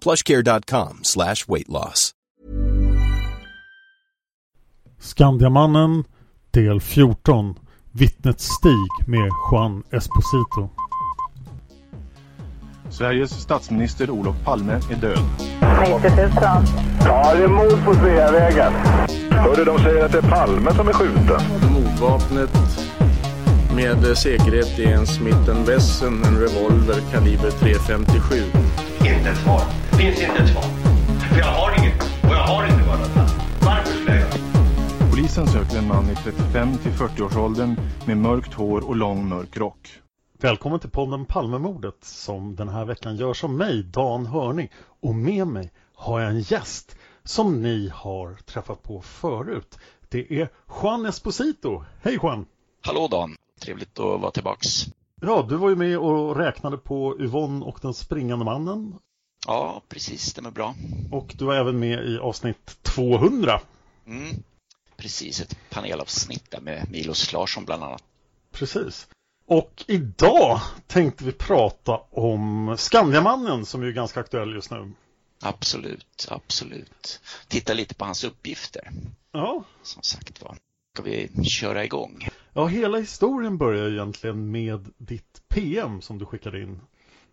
plushcare.com slash weight loss. Skandiamannen del 14 Vittnet Stig med Juan Esposito. Sveriges statsminister Olof Palme är död. 90 000. Ja, det är mord på Sveavägen. Hörde de säger att det är Palme som är skjuten. Mordvapnet med säkerhet är en Smith Wesson, en revolver kaliber .357. Inte ett svar. Finns inte ett svar. För jag har inget. Och jag har inte varit Varför skulle jag göra Polisen söker en man i 35 till 40-årsåldern med mörkt hår och lång mörk rock. Välkommen till podden Palmemordet som den här veckan görs av mig, Dan Hörning. Och med mig har jag en gäst som ni har träffat på förut. Det är Juan Esposito. Hej Juan! Hallå Dan! Trevligt att vara tillbaks. Ja, du var ju med och räknade på Yvonne och den springande mannen. Ja, precis. Stämmer bra. Och du var även med i avsnitt 200. Mm, precis, ett panelavsnitt där med Milos Larsson bland annat. Precis. Och idag tänkte vi prata om Skandiamannen som är ganska aktuell just nu. Absolut, absolut. Titta lite på hans uppgifter. Ja. Som sagt var. Ska vi köra igång? Ja, hela historien börjar egentligen med ditt PM som du skickade in.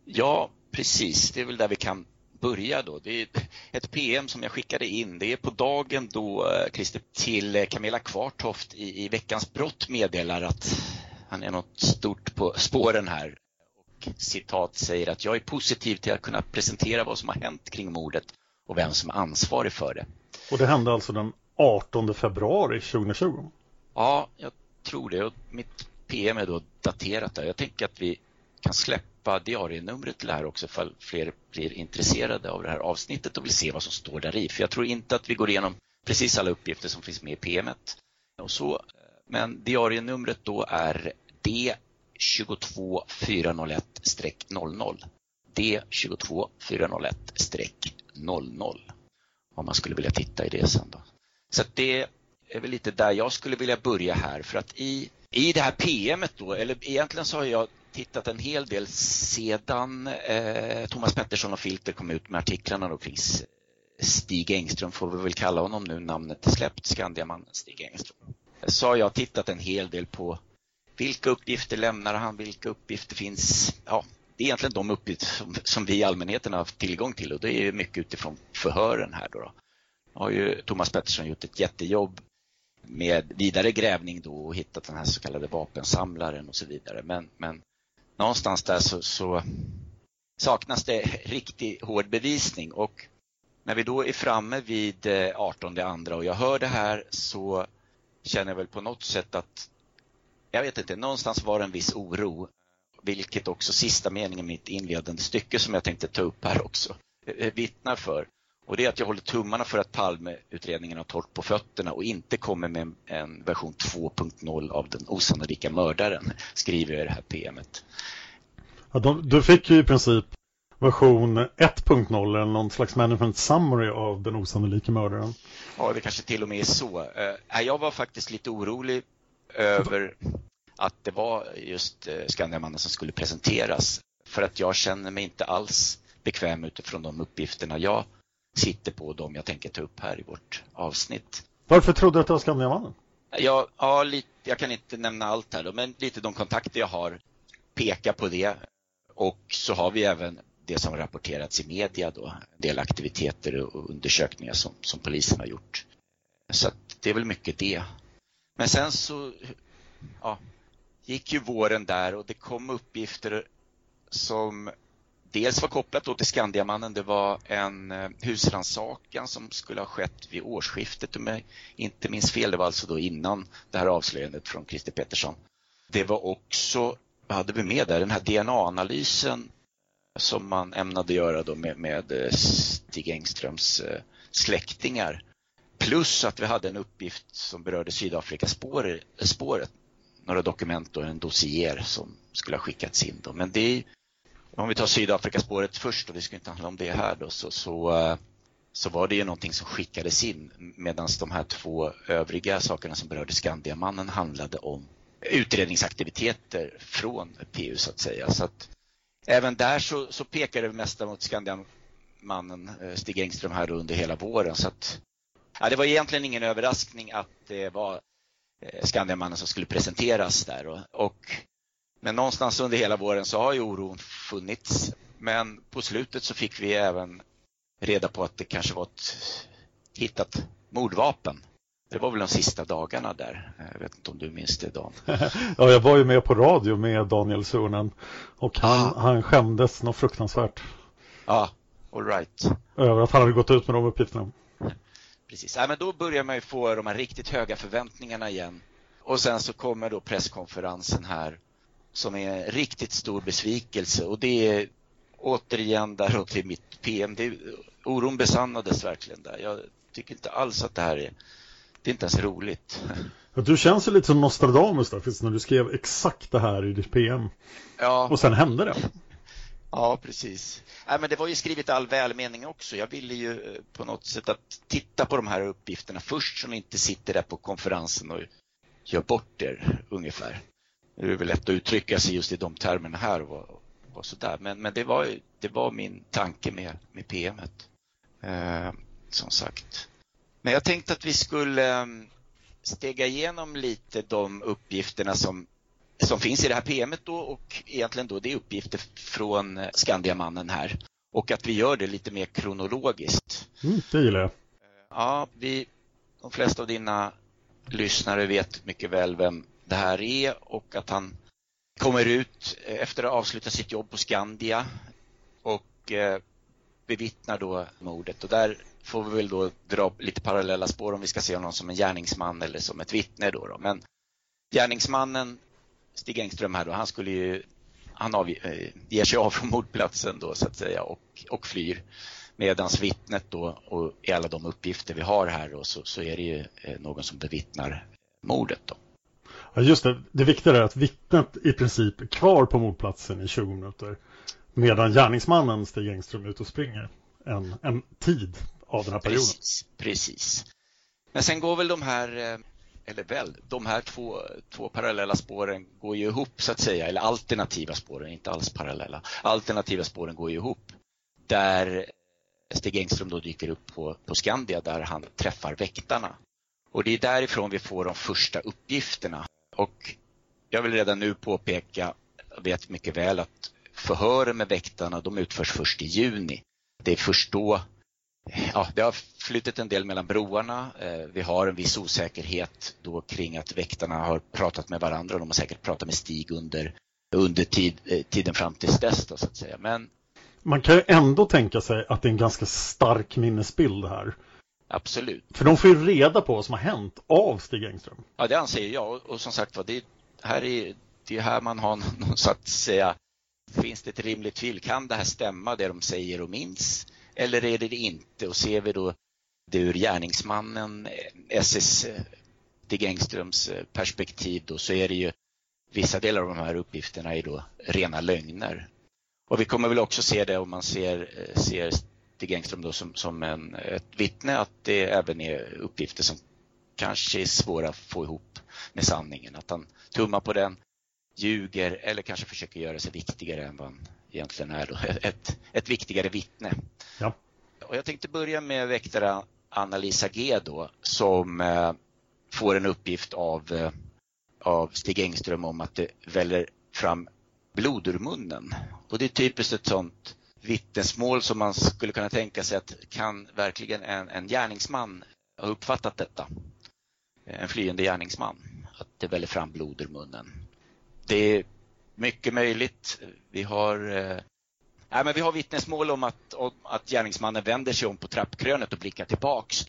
Ja, precis. Det är väl där vi kan börja då. Det är ett PM som jag skickade in. Det är på dagen då Christer till Camilla Kvartoft i, i Veckans brott meddelar att han är något stort på spåren här. Och citat säger att jag är positiv till att kunna presentera vad som har hänt kring mordet och vem som är ansvarig för det. Och det hände alltså den 18 februari 2020? Ja, jag tror det. Och mitt PM är då daterat där. Jag tänker att vi kan släppa diarienumret till det här också för fler blir intresserade av det här avsnittet och vill se vad som står där i. För jag tror inte att vi går igenom precis alla uppgifter som finns med i PMet. Och så, men diarienumret då är D22401-00. D22401-00. Om man skulle vilja titta i det sen då. Så det är väl lite där jag skulle vilja börja här för att i, i det här PMet då, eller egentligen så har jag tittat en hel del sedan eh, Thomas Pettersson och Filter kom ut med artiklarna då kring Stig Engström, får vi väl kalla honom nu, namnet är släppt, Skandiamannen Stig Engström. Så har jag tittat en hel del på vilka uppgifter lämnar han, vilka uppgifter finns, ja, det är egentligen de uppgifter som, som vi allmänheten har haft tillgång till och det är mycket utifrån förhören här då. då. har ju Thomas Pettersson gjort ett jättejobb med vidare grävning då och hittat den här så kallade vapensamlaren och så vidare. Men, men någonstans där så, så saknas det riktigt hård bevisning och när vi då är framme vid eh, 18 andra och jag hör det här så känner jag väl på något sätt att jag vet inte, någonstans var det en viss oro vilket också sista meningen i mitt inledande stycke som jag tänkte ta upp här också eh, vittnar för. Och det är att jag håller tummarna för att Palmeutredningen har torrt på fötterna och inte kommer med en version 2.0 av den osannolika mördaren, skriver jag i det här PMet. Ja, de, du fick ju i princip version 1.0 eller någon slags management summary av den osannolika mördaren. Ja, det kanske till och med är så. Uh, jag var faktiskt lite orolig över att det var just uh, Skandiamannen som skulle presenteras. För att jag känner mig inte alls bekväm utifrån de uppgifterna jag sitter på de jag tänker ta upp här i vårt avsnitt. Varför trodde du att det var Skandiamannen? Ja, ja lite, jag kan inte nämna allt här då, men lite de kontakter jag har pekar på det. Och så har vi även det som rapporterats i media då, en del aktiviteter och undersökningar som, som polisen har gjort. Så det är väl mycket det. Men sen så ja, gick ju våren där och det kom uppgifter som dels var kopplat till Skandiamannen. Det var en husransakan husrannsakan som skulle ha skett vid årsskiftet om jag inte minns fel. Det var alltså då innan det här avslöjandet från Christer Pettersson. Det var också, vad hade vi med där, den här DNA-analysen som man ämnade göra då med, med eh, Stig Engströms eh, släktingar. Plus att vi hade en uppgift som berörde Sydafrikaspåret, några dokument och en dossier som skulle ha skickats in. Då. Men det om vi tar Sydafrikaspåret först och det ska inte handla om det här då, så, så, eh, så var det ju någonting som skickades in medan de här två övriga sakerna som berörde Skandiamannen handlade om utredningsaktiviteter från PU så att säga. Så att även där så, så pekar det mesta mot Skandiamannen eh, Stig Engström här under hela våren. Så att, ja, det var egentligen ingen överraskning att det var eh, Skandiamannen som skulle presenteras där. Och, och men någonstans under hela våren så har ju oron funnits. Men på slutet så fick vi även reda på att det kanske var ett hittat mordvapen. Det var väl de sista dagarna där. Jag vet inte om du minns det Dan? ja, jag var ju med på radio med Daniel Sunen och han, ah. han skämdes något fruktansvärt. Ja, all right. Över att han hade gått ut med de uppgifterna. Precis, ja, men då börjar man ju få de här riktigt höga förväntningarna igen. Och sen så kommer då presskonferensen här som är en riktigt stor besvikelse och det är återigen där och till mitt PM. Det, oron besannades verkligen där. Jag tycker inte alls att det här är, det är inte ens roligt. Du känns ju lite som Nostradamus där, när du skrev exakt det här i ditt PM. Ja. Och sen hände det. Ja, precis. Nej, men det var ju skrivet all välmening också. Jag ville ju eh, på något sätt att titta på de här uppgifterna först så ni inte sitter där på konferensen och gör bort er ungefär. Nu är det väl lätt att uttrycka sig just i de termerna här och, och sådär. Men, men det, var, det var min tanke med, med PMet. Eh, som sagt. Men jag tänkte att vi skulle eh, stega igenom lite de uppgifterna som, som finns i det här PMet då och egentligen då det är uppgifter från Skandiamannen här. Och att vi gör det lite mer kronologiskt. Mm, det gillar jag. Ja, vi, de flesta av dina lyssnare vet mycket väl vem det här är och att han kommer ut eh, efter att ha avslutat sitt jobb på Skandia och eh, bevittnar då mordet. Och där får vi väl då dra lite parallella spår om vi ska se honom som en gärningsman eller som ett vittne. Då, då. Men gärningsmannen Stig Engström här då, han skulle ju han av, eh, ger sig av från mordplatsen då så att säga och, och flyr. Medans vittnet då och i alla de uppgifter vi har här då, så, så är det ju eh, någon som bevittnar mordet då. Ja, just det. Det viktiga är att vittnet i princip är kvar på mordplatsen i 20 minuter. Medan gärningsmannen Stig Engström ut och springer en, en tid av den här perioden. Precis, precis. Men sen går väl de här, eh, eller väl, de här två, två parallella spåren går ju ihop så att säga, eller alternativa spåren, inte alls parallella. Alternativa spåren går ju ihop. Där Stig Engström då dyker upp på, på Skandia där han träffar väktarna. Och det är därifrån vi får de första uppgifterna och jag vill redan nu påpeka, jag vet mycket väl att förhören med väktarna de utförs först i juni. Det är först då Ja, det har flyttat en del mellan broarna. Eh, vi har en viss osäkerhet då kring att väktarna har pratat med varandra de har säkert pratat med Stig under, under tid, eh, tiden fram till dess då, så att säga. Men man kan ju ändå tänka sig att det är en ganska stark minnesbild här. Absolut. För de får ju reda på vad som har hänt av Stig Engström. Ja, det anser jag. Och som sagt var, det, här är, det är här man har någon så att säga, finns det ett rimligt tvivel? Kan det här stämma, det de säger och minns? Eller är det det inte? Och ser vi då det ur gärningsmannen SS Stig Engströms perspektiv då, så är det ju vissa delar av de här uppgifterna är då rena lögner. Och vi kommer väl också se det om man ser, ser Stig Engström då som, som en, ett vittne att det även är uppgifter som kanske är svåra att få ihop med sanningen. Att han tummar på den, ljuger eller kanske försöker göra sig viktigare än vad han egentligen är. Då. Ett, ett viktigare vittne. Ja. Och jag tänkte börja med väktare Anna-Lisa G då som eh, får en uppgift av, eh, av Stig Engström om att det väller fram blod ur munnen. Och det är typiskt ett sånt vittnesmål som man skulle kunna tänka sig att kan verkligen en, en gärningsman ha uppfattat detta? En flyende gärningsman, att det väller fram blod ur munnen. Det är mycket möjligt. Vi har eh, Nej, men vi har vittnesmål om att, om att gärningsmannen vänder sig om på trappkrönet och blickar tillbaks.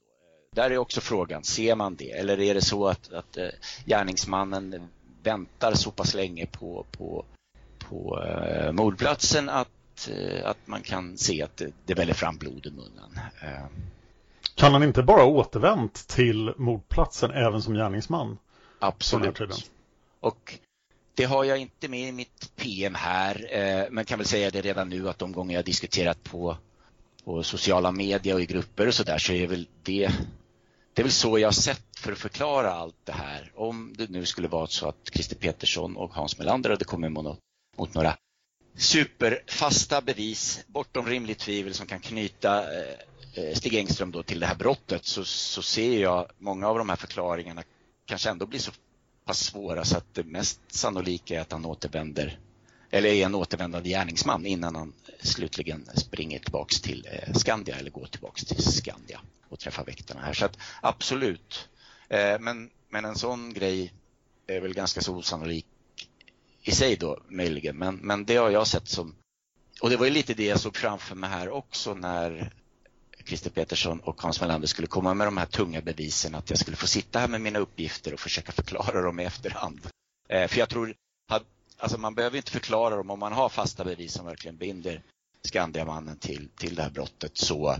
Där är också frågan, ser man det? Eller är det så att, att eh, gärningsmannen väntar så pass länge på, på, på eh, mordplatsen att, eh, att man kan se att det, det väller fram blod i munnen? Eh. Kan han inte bara återvänt till mordplatsen även som gärningsman? Absolut. Och det har jag inte med i mitt PM här, eh, men kan väl säga det redan nu att de gånger jag diskuterat på, på sociala medier och i grupper och sådär så är väl det det är väl så jag har sett för att förklara allt det här. Om det nu skulle vara så att Christer Petersson och Hans Melander hade kommit mot, mot några superfasta bevis bortom rimligt tvivel som kan knyta eh, eh, Stig Engström då till det här brottet så, så ser jag många av de här förklaringarna kanske ändå blir så pass svåra så att det mest sannolika är att han återvänder eller är en återvändande gärningsman innan han slutligen springer tillbaks till eh, Skandia eller går tillbaks till Skandia och träffar väktarna här. Så att absolut. Eh, men, men en sån grej är väl ganska så osannolik i sig då möjligen. Men, men det har jag sett som och det var ju lite det jag såg framför mig här också när Christer Petersson och Hans Melander skulle komma med de här tunga bevisen, att jag skulle få sitta här med mina uppgifter och försöka förklara dem i efterhand. Eh, för jag tror, alltså man behöver inte förklara dem om man har fasta bevis som verkligen binder Skandiamannen till, till det här brottet så,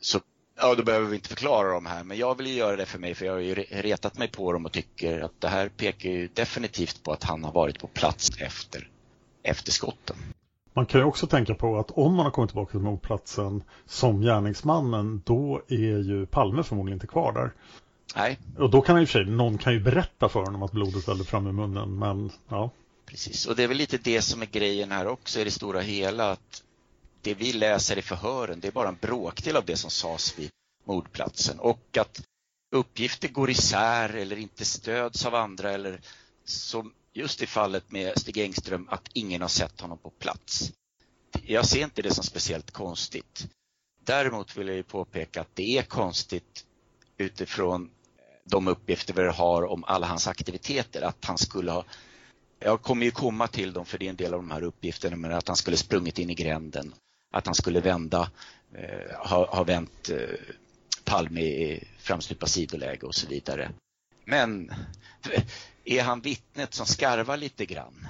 så ja, då behöver vi inte förklara dem här. Men jag vill ju göra det för mig för jag har ju retat mig på dem och tycker att det här pekar ju definitivt på att han har varit på plats efter, efter skotten. Man kan ju också tänka på att om man har kommit tillbaka till mordplatsen som gärningsmannen, då är ju Palme förmodligen inte kvar där. Nej. Och då kan och för sig, någon kan ju berätta för honom att blodet vällde fram i munnen, men ja. Precis, och det är väl lite det som är grejen här också i det stora hela, att det vi läser i förhören, det är bara en bråkdel av det som sades vid mordplatsen och att uppgifter går isär eller inte stöds av andra eller som just i fallet med Stig Engström att ingen har sett honom på plats. Jag ser inte det som speciellt konstigt. Däremot vill jag ju påpeka att det är konstigt utifrån de uppgifter vi har om alla hans aktiviteter, att han skulle ha jag kommer ju komma till dem för det är en del av de här uppgifterna, men att han skulle sprungit in i gränden, att han skulle vända, eh, ha, ha vänt eh, Palme i framstupa sidoläge och så vidare. Men eh, är han vittnet som skarvar lite grann?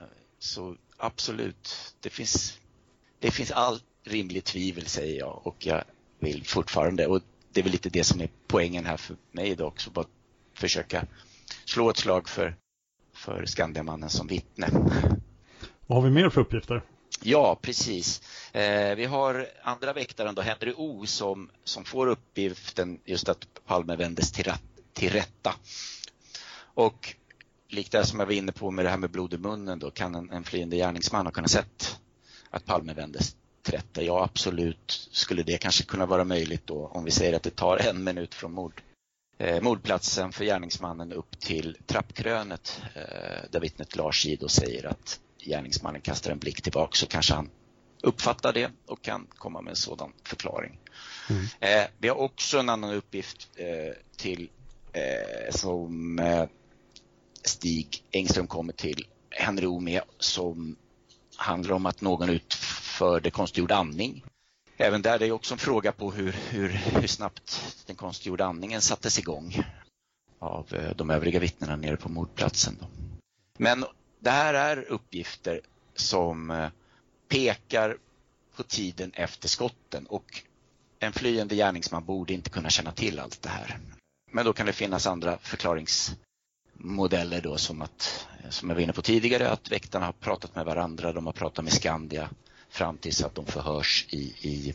Eh, så absolut, det finns, det finns allt rimligt tvivel säger jag och jag vill fortfarande, och det är väl lite det som är poängen här för mig idag också, bara försöka slå ett slag för, för Skandiamannen som vittne. Vad har vi mer för uppgifter? Ja, precis. Eh, vi har andra väktaren då, Henry O, som, som får uppgiften just att Palme vändes till, till rätta. Och likt det som jag var inne på med det här med blod i munnen då, kan en, en flyende gärningsman ha kunnat sett att Palme vändes till rätta? Ja, absolut skulle det kanske kunna vara möjligt då om vi säger att det tar en minut från mord, eh, mordplatsen för gärningsmannen upp till trappkrönet eh, där vittnet Lars Gido säger att gärningsmannen kastar en blick tillbaka så kanske han uppfattar det och kan komma med en sådan förklaring. Mm. Eh, vi har också en annan uppgift eh, till eh, som eh, Stig Engström kommer till Henry Ome som handlar om att någon utförde konstgjord andning. Även där är det också en fråga på hur, hur, hur snabbt den konstgjorda andningen sattes igång av eh, de övriga vittnena nere på mordplatsen. Då. Men det här är uppgifter som eh, pekar på tiden efter skotten och en flyende gärningsman borde inte kunna känna till allt det här. Men då kan det finnas andra förklaringsmodeller då som att, eh, som jag var inne på tidigare, att väktarna har pratat med varandra, de har pratat med Skandia fram tills att de förhörs i, i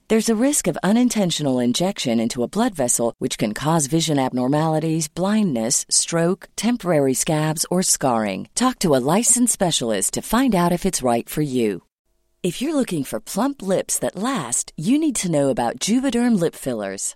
There's a risk of unintentional injection into a blood vessel, which can cause vision abnormalities, blindness, stroke, temporary scabs, or scarring. Talk to a licensed specialist to find out if it's right for you. If you're looking for plump lips that last, you need to know about Juvederm lip fillers.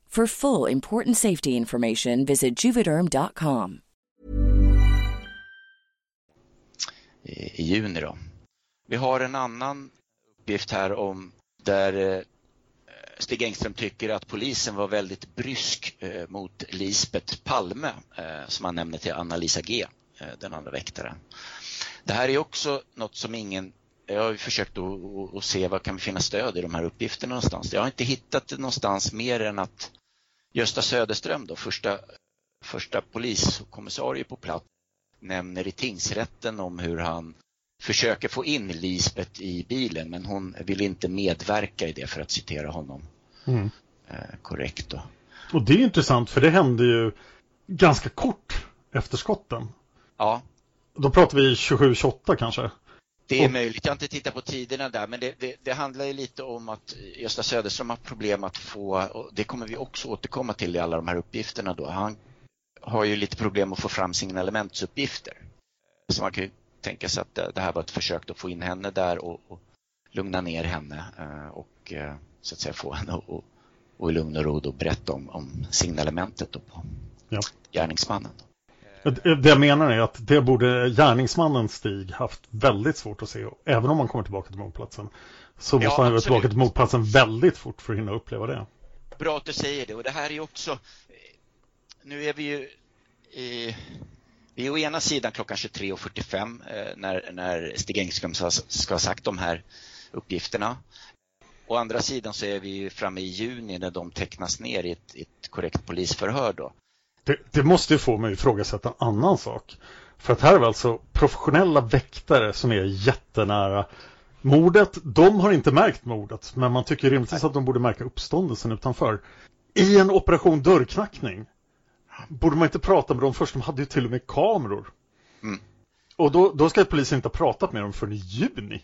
For full important safety information, visit juvederm.com. i juni då. Vi har en annan uppgift här om där eh, Stig Engström tycker att polisen var väldigt brysk eh, mot Lisbet Palme eh, som han nämner till Anna-Lisa G, den andra väktaren. Det här är också något som ingen jag har försökt att, att, se vad kan vi finna stöd i de här uppgifterna någonstans. Jag har inte hittat det någonstans mer än att Gösta Söderström, då, första, första poliskommissarie på plats, nämner i tingsrätten om hur han försöker få in Lisbeth i bilen men hon vill inte medverka i det för att citera honom mm. eh, korrekt. Då. Och det är intressant för det hände ju ganska kort efter skotten. Ja. Då pratar vi 27-28 kanske? Det är möjligt. Jag har inte tittat på tiderna där, men det, det, det handlar ju lite om att Gösta Söderström har problem att få, och det kommer vi också återkomma till i alla de här uppgifterna då. Han har ju lite problem att få fram signalementsuppgifter. Så man kan ju tänka sig att det, det här var ett försök att få in henne där och, och lugna ner henne eh, och eh, så att säga få henne att och i lugn och ro då berätta om, om signalementet då på ja. gärningsmannen. Då. Det jag menar är att det borde gärningsmannen Stig haft väldigt svårt att se. Även om man kommer tillbaka till mordplatsen. Så måste ja, han vara tillbaka till mordplatsen väldigt fort för att hinna uppleva det. Bra att du säger det. Och det här är också... Nu är vi ju i... Vi är å ena sidan klockan 23.45 eh, när, när Stig Engström ska, ska ha sagt de här uppgifterna. Å andra sidan så är vi framme i juni när de tecknas ner i ett, ett korrekt polisförhör. Då. Det, det måste ju få mig att ifrågasätta en annan sak. För att här är alltså professionella väktare som är jättenära mordet. De har inte märkt mordet, men man tycker rimligtvis att de borde märka uppståndelsen utanför. I en operation dörrknackning borde man inte prata med dem först. De hade ju till och med kameror. Mm. Och då, då ska polisen inte ha pratat med dem förrän i juni.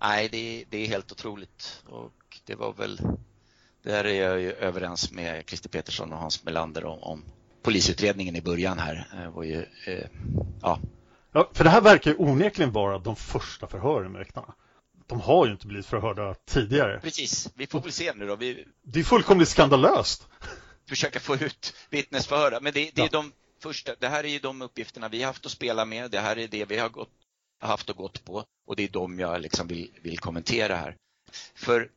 Nej, det, det är helt otroligt. Och det var väl Där är jag ju överens med Christer Petersson och Hans Melander om, om polisutredningen i början här. Det var ju, eh, ja. ja. För det här verkar ju onekligen vara de första förhören med väktarna. De har ju inte blivit förhörda tidigare. Precis, vi får väl se nu då. Vi... Det är fullkomligt skandalöst. Försöka få ut vittnesförhör. Men det, det är ja. de första, det här är ju de uppgifterna vi har haft att spela med. Det här är det vi har gått, haft och gått på och det är de jag liksom vill, vill kommentera här. För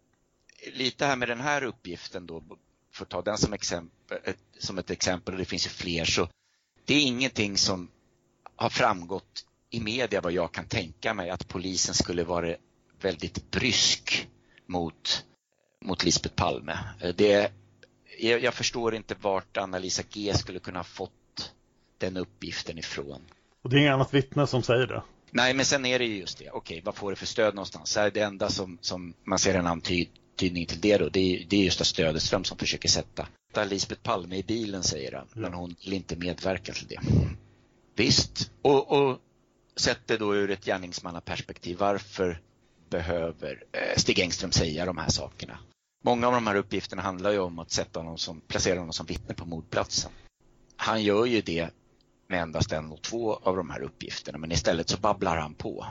lite här med den här uppgiften då, för att ta den som, exempel, som ett exempel, och det finns ju fler, så det är ingenting som har framgått i media vad jag kan tänka mig att polisen skulle vara väldigt brysk mot, mot Lisbeth Palme. Det, jag, jag förstår inte vart Anna-Lisa G skulle kunna ha fått den uppgiften ifrån. Och det är inget annat vittne som säger det? Nej, men sen är det ju just det. Okej, vad får det för stöd någonstans? Är det enda som, som man ser en antydning till det då, det är, det är just Stödeström som försöker sätta Lisbeth Palme i bilen, säger han. Men hon vill inte medverka till det. Visst, och, och sett det då ur ett gärningsmannaperspektiv, varför behöver eh, Stig Engström säga de här sakerna? Många av de här uppgifterna handlar ju om att sätta honom som, placera honom som vittne på mordplatsen. Han gör ju det med endast en och två av de här uppgifterna, men istället så babblar han på.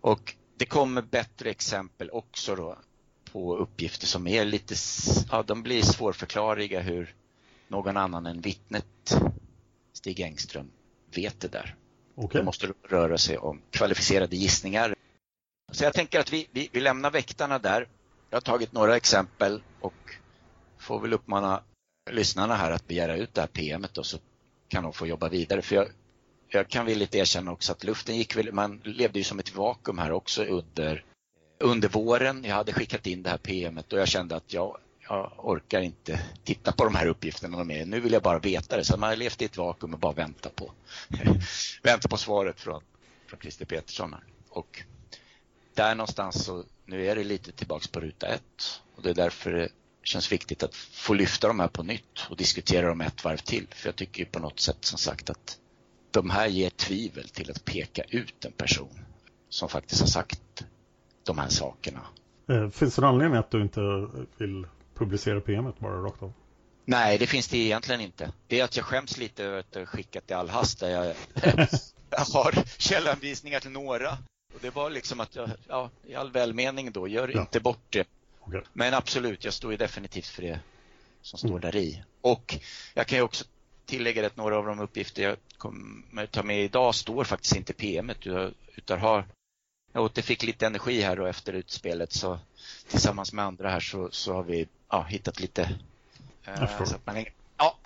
Och det kommer bättre exempel också då på uppgifter som är lite, ja de blir svårförklarliga hur någon annan än vittnet Stig Engström vet det där. Okay. Det måste röra sig om kvalificerade gissningar. Så jag tänker att vi, vi, vi lämnar väktarna där. Jag har tagit några exempel och får väl uppmana lyssnarna här att begära ut det här PMet och så kan de få jobba vidare. För jag, jag kan villigt erkänna också att luften gick väl, man levde ju som ett vakuum här också under, under våren. Jag hade skickat in det här PMet och jag kände att jag, jag orkar inte titta på de här uppgifterna mer. Nu vill jag bara veta det. Så man har levt i ett vakuum och bara vänta på, vänta på svaret från, från Christer Petersson. Och där någonstans så, nu är det lite tillbaks på ruta ett och det är därför det känns viktigt att få lyfta de här på nytt och diskutera dem ett varv till. För jag tycker på något sätt som sagt att de här ger tvivel till att peka ut en person som faktiskt har sagt de här sakerna. Eh, finns det någon anledning att du inte vill publicera PMet bara rakt av? Nej, det finns det egentligen inte. Det är att jag skäms lite över att jag skickat i all hast där jag, jag har källanvisningar till några. Och det var liksom att jag, ja, i all välmening då, gör ja. inte bort det. Okay. Men absolut, jag står ju definitivt för det som står mm. där i. Och jag kan ju också tillägga att några av de uppgifter jag kommer ta med idag står faktiskt inte i PMet utan har jag återfick lite energi här då efter utspelet så tillsammans med andra här så, så har vi ja, hittat lite eh, så att man, ja,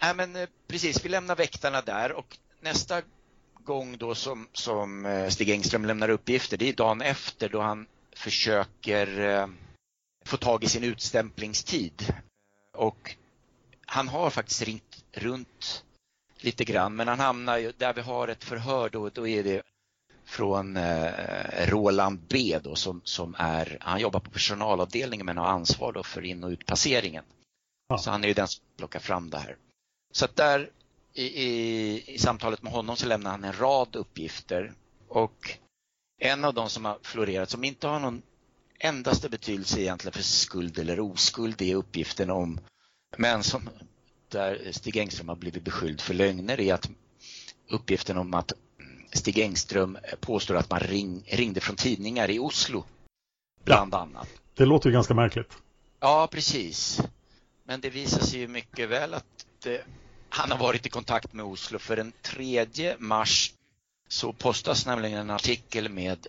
Nej, men eh, precis, vi lämnar väktarna där och nästa gång då som, som eh, Stig Engström lämnar uppgifter det är dagen efter då han försöker eh, få tag i sin utstämplingstid. Och han har faktiskt ringt runt lite grann, men han hamnar ju där vi har ett förhör då, då är det från eh, Roland B då, som, som är, han jobbar på personalavdelningen men har ansvar då för in och utpasseringen. Ja. Så han är ju den som plockar fram det här. Så att där i, i, i samtalet med honom så lämnar han en rad uppgifter och en av de som har florerat som inte har någon endaste betydelse egentligen för skuld eller oskuld är uppgiften om män som där Stig Engström har blivit beskylld för lögner är att uppgiften om att Stig Engström påstår att man ring, ringde från tidningar i Oslo bland ja, annat. Det låter ju ganska märkligt. Ja, precis. Men det visar sig ju mycket väl att det, han har varit i kontakt med Oslo för den 3 mars så postas nämligen en artikel med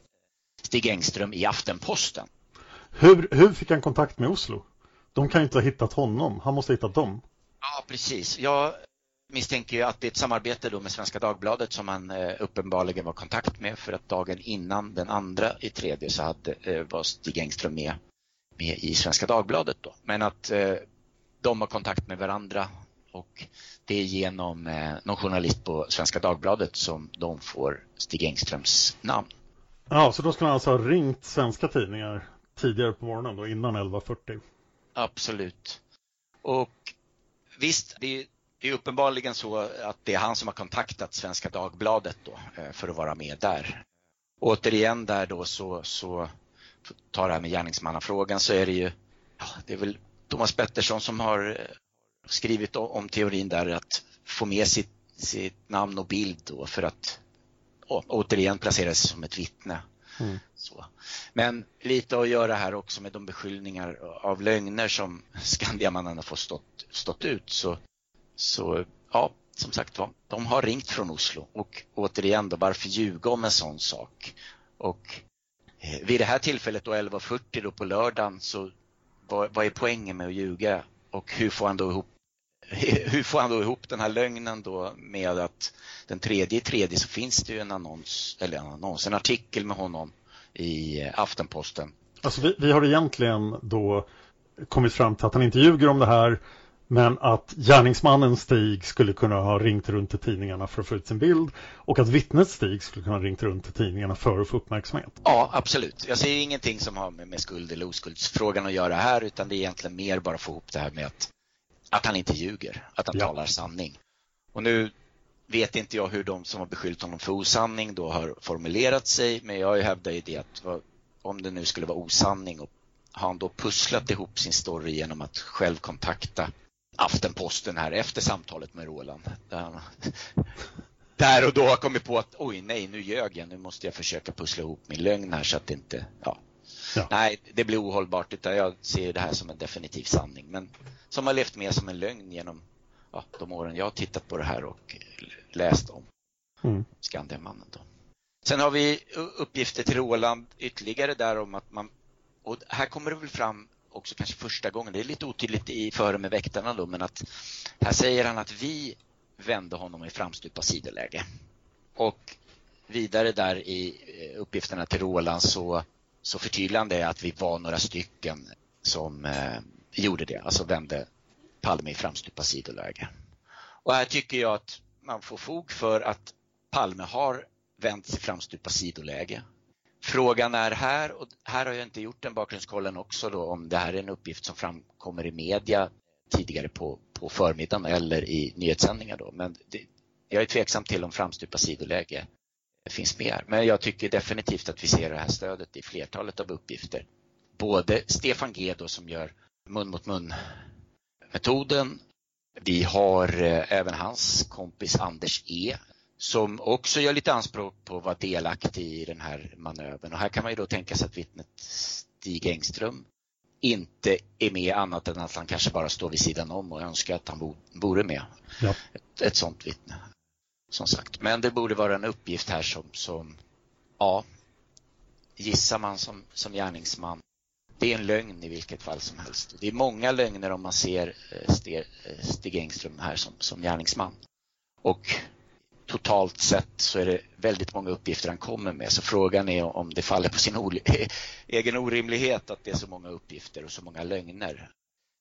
Stig Engström i Aftenposten. Hur, hur fick han kontakt med Oslo? De kan ju inte ha hittat honom, han måste ha hittat dem. Ja, precis. Jag misstänker ju att det är ett samarbete då med Svenska Dagbladet som han eh, uppenbarligen var i kontakt med för att dagen innan den andra i tredje så hade, eh, var Stig Engström med, med i Svenska Dagbladet då. Men att eh, de har kontakt med varandra och det är genom eh, någon journalist på Svenska Dagbladet som de får Stig Engströms namn. Ja, så då skulle han alltså ha ringt svenska tidningar tidigare på morgonen då, innan 11.40? Absolut. Och visst, det är, det är uppenbarligen så att det är han som har kontaktat Svenska Dagbladet då, eh, för att vara med där. Återigen där då så, så tar det här med gärningsmannafrågan så är det ju, ja, det är väl Thomas Pettersson som har eh, skrivit om teorin där att få med sitt, sitt namn och bild då för att å, återigen placera sig som ett vittne. Mm. Så. Men lite att göra här också med de beskyllningar av lögner som Skandiamannen har fått stått, stått ut. Så, så ja, som sagt var, de har ringt från Oslo och återigen då, varför ljuga om en sån sak? Och eh, vid det här tillfället då 11.40 då på lördagen så vad, vad är poängen med att ljuga och hur får han då ihop hur får han då ihop den här lögnen då med att den tredje i tredje så finns det ju en annons, eller en annons, en artikel med honom i eh, Aftenposten. Alltså vi, vi har egentligen då kommit fram till att han inte ljuger om det här men att gärningsmannen Stig skulle kunna ha ringt runt till tidningarna för att få ut sin bild och att vittnet Stig skulle kunna ha ringt runt till tidningarna för att få uppmärksamhet. Ja, absolut. Jag ser ingenting som har med, skuld eller oskuldsfrågan att göra här utan det är egentligen mer bara att få ihop det här med att, att han inte ljuger, att han ja. talar sanning. Och nu vet inte jag hur de som har beskyllt honom för osanning då har formulerat sig men jag hävdar ju det att om det nu skulle vara osanning och har han då pusslat ihop sin story genom att själv kontakta Aftenposten här efter samtalet med Roland. Där, där och då har kommit på att oj nej, nu ljög jag. Nu måste jag försöka pussla ihop min lögn här så att det inte, ja. ja. Nej, det blir ohållbart utan jag ser det här som en definitiv sanning. Men som har levt med som en lögn genom ja, de åren jag har tittat på det här och läst om mm. Skandiamannen. Då. Sen har vi uppgifter till Roland ytterligare där om att man, och här kommer det väl fram också kanske första gången, det är lite otydligt i Före med väktarna då, men att här säger han att vi vände honom i framstupa sidoläge. Och vidare där i eh, uppgifterna till Roland så, så förtydligar han det att vi var några stycken som eh, gjorde det, alltså vände Palme i framstupa sidoläge. Och här tycker jag att man får fog för att Palme har vänt sig framstupa sidoläge. Frågan är här, och här har jag inte gjort den bakgrundskollen också då, om det här är en uppgift som framkommer i media tidigare på, på förmiddagen eller i nyhetssändningar då. Men det, jag är tveksam till om framstupa sidoläge finns med här. Men jag tycker definitivt att vi ser det här stödet i flertalet av uppgifter. Både Stefan G då som gör mun mot mun metoden. Vi har eh, även hans kompis Anders E som också gör lite anspråk på att vara delaktig i den här manövern. Och här kan man ju då tänka sig att vittnet Stig Engström inte är med annat än att han kanske bara står vid sidan om och önskar att han vore med. Ja. Ett, ett sånt vittne. Som sagt. Men det borde vara en uppgift här som, som ja, gissar man som, som gärningsman. Det är en lögn i vilket fall som helst. Det är många lögner om man ser eh, eh, Stig Engström här som, som gärningsman. Och totalt sett så är det väldigt många uppgifter han kommer med. Så frågan är om det faller på sin egen orimlighet att det är så många uppgifter och så många lögner.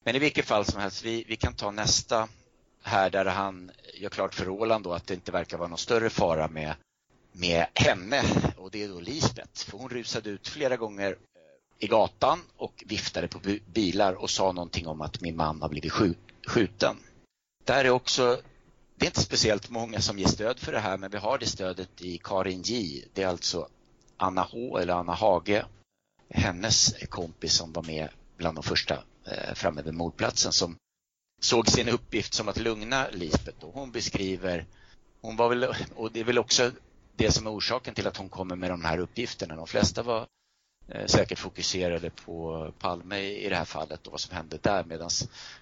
Men i vilket fall som helst, vi, vi kan ta nästa här där han gör klart för Roland då att det inte verkar vara någon större fara med, med henne och det är då Lisbeth. För hon rusade ut flera gånger eh, i gatan och viftade på bilar och sa någonting om att min man har blivit skjuten. Där är också det är inte speciellt många som ger stöd för det här men vi har det stödet i Karin J. Det är alltså Anna H eller Anna Hage, hennes kompis som var med bland de första eh, framme vid mordplatsen som såg sin uppgift som att lugna Lisbeth. Och hon beskriver, hon var väl, och det är väl också det som är orsaken till att hon kommer med de här uppgifterna. De flesta var eh, säkert fokuserade på Palme i det här fallet och vad som hände där medan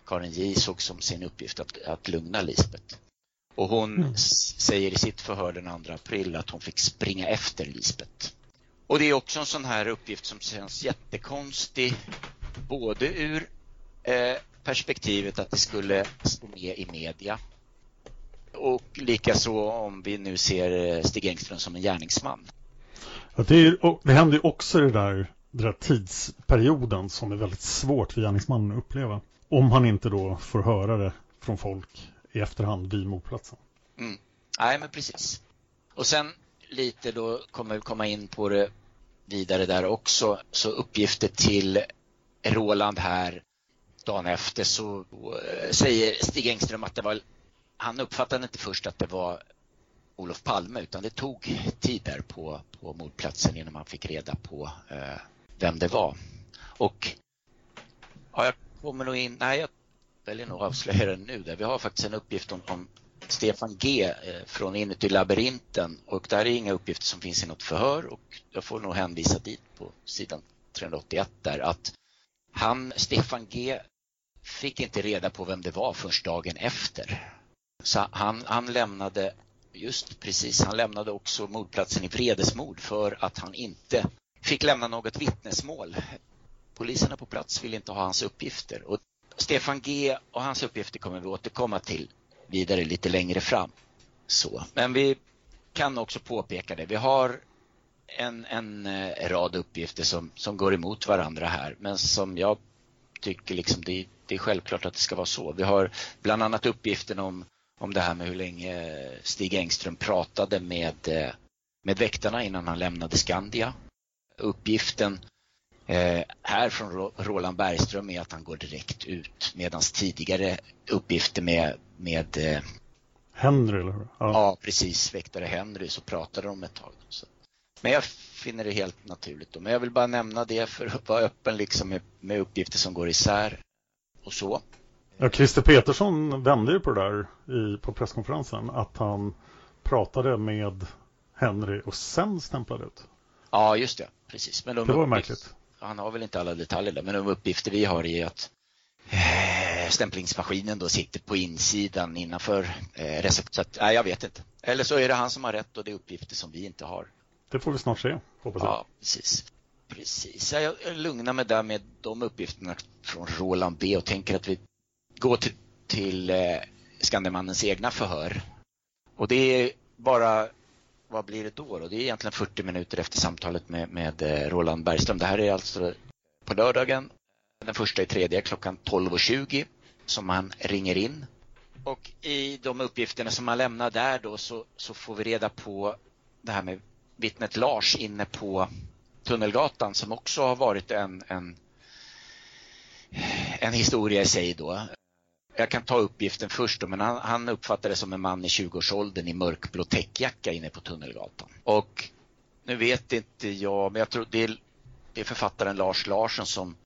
Karin J såg som sin uppgift att, att lugna Lisbeth. Och hon mm. säger i sitt förhör den 2 april att hon fick springa efter Lisbeth. Och det är också en sån här uppgift som känns jättekonstig både ur eh, perspektivet att det skulle stå med i media och likaså om vi nu ser eh, Stig Engström som en gärningsman. Ja, det, är, det händer också det där, den där tidsperioden som är väldigt svårt för gärningsmannen att uppleva. Om han inte då får höra det från folk i efterhand vid mordplatsen. Mm. Nej, men precis. Och sen lite då kommer vi komma in på det vidare där också. Så uppgifter till Roland här dagen efter så eh, säger Stig Engström att det var han uppfattade inte först att det var Olof Palme utan det tog tid där på, på mordplatsen innan man fick reda på eh, vem det var. Och ja, jag kommer nog in, nej jag väljer nog att avslöja det nu. Där. Vi har faktiskt en uppgift om, om Stefan G eh, från Inuti labyrinten och där är inga uppgifter som finns i något förhör och jag får nog hänvisa dit på sidan 381 där att han, Stefan G fick inte reda på vem det var först dagen efter. Så han, han lämnade, just precis, han lämnade också mordplatsen i vredesmord för att han inte fick lämna något vittnesmål. Poliserna på plats ville inte ha hans uppgifter och Stefan G och hans uppgifter kommer vi återkomma till vidare lite längre fram. Så. Men vi kan också påpeka det. Vi har en, en eh, rad uppgifter som, som går emot varandra här men som jag tycker liksom det, det är självklart att det ska vara så. Vi har bland annat uppgiften om, om det här med hur länge Stig Engström pratade med, eh, med väktarna innan han lämnade Skandia. Uppgiften eh, här från Roland Bergström är att han går direkt ut medan tidigare uppgifter med, med eh, Henry eller hur? Ja. ja, precis. Väktare Henry så pratade de ett tag. Så. Men jag finner det helt naturligt. Då. Men jag vill bara nämna det för att vara öppen liksom med, med uppgifter som går isär och så. Ja, Christer Petersson vände ju på det där i, på presskonferensen att han pratade med Henry och sen stämplade ut. Ja, just det. Precis. Men de det var märkligt. Han har väl inte alla detaljer där, men de uppgifter vi har är att eh, stämplingsmaskinen då sitter på insidan innanför eh, recept. Så att, nej, jag vet inte. Eller så är det han som har rätt och det är uppgifter som vi inte har. Det får vi snart se, hoppas jag. Ja, precis. Precis. Jag lugnar mig där med de uppgifterna från Roland B och tänker att vi går till, till eh, Skandemannens egna förhör. Och det är bara, vad blir det då? då? Det är egentligen 40 minuter efter samtalet med, med eh, Roland Bergström. Det här är alltså på lördagen, den första i tredje klockan 12.20 som han ringer in. Och i de uppgifterna som han lämnar där då så, så får vi reda på det här med vittnet Lars inne på Tunnelgatan som också har varit en, en, en historia i sig då. Jag kan ta uppgiften först då, men han, han uppfattade det som en man i 20-årsåldern i mörkblå täckjacka inne på Tunnelgatan. Och nu vet inte jag, men jag tror det är, det är författaren Lars Larsson som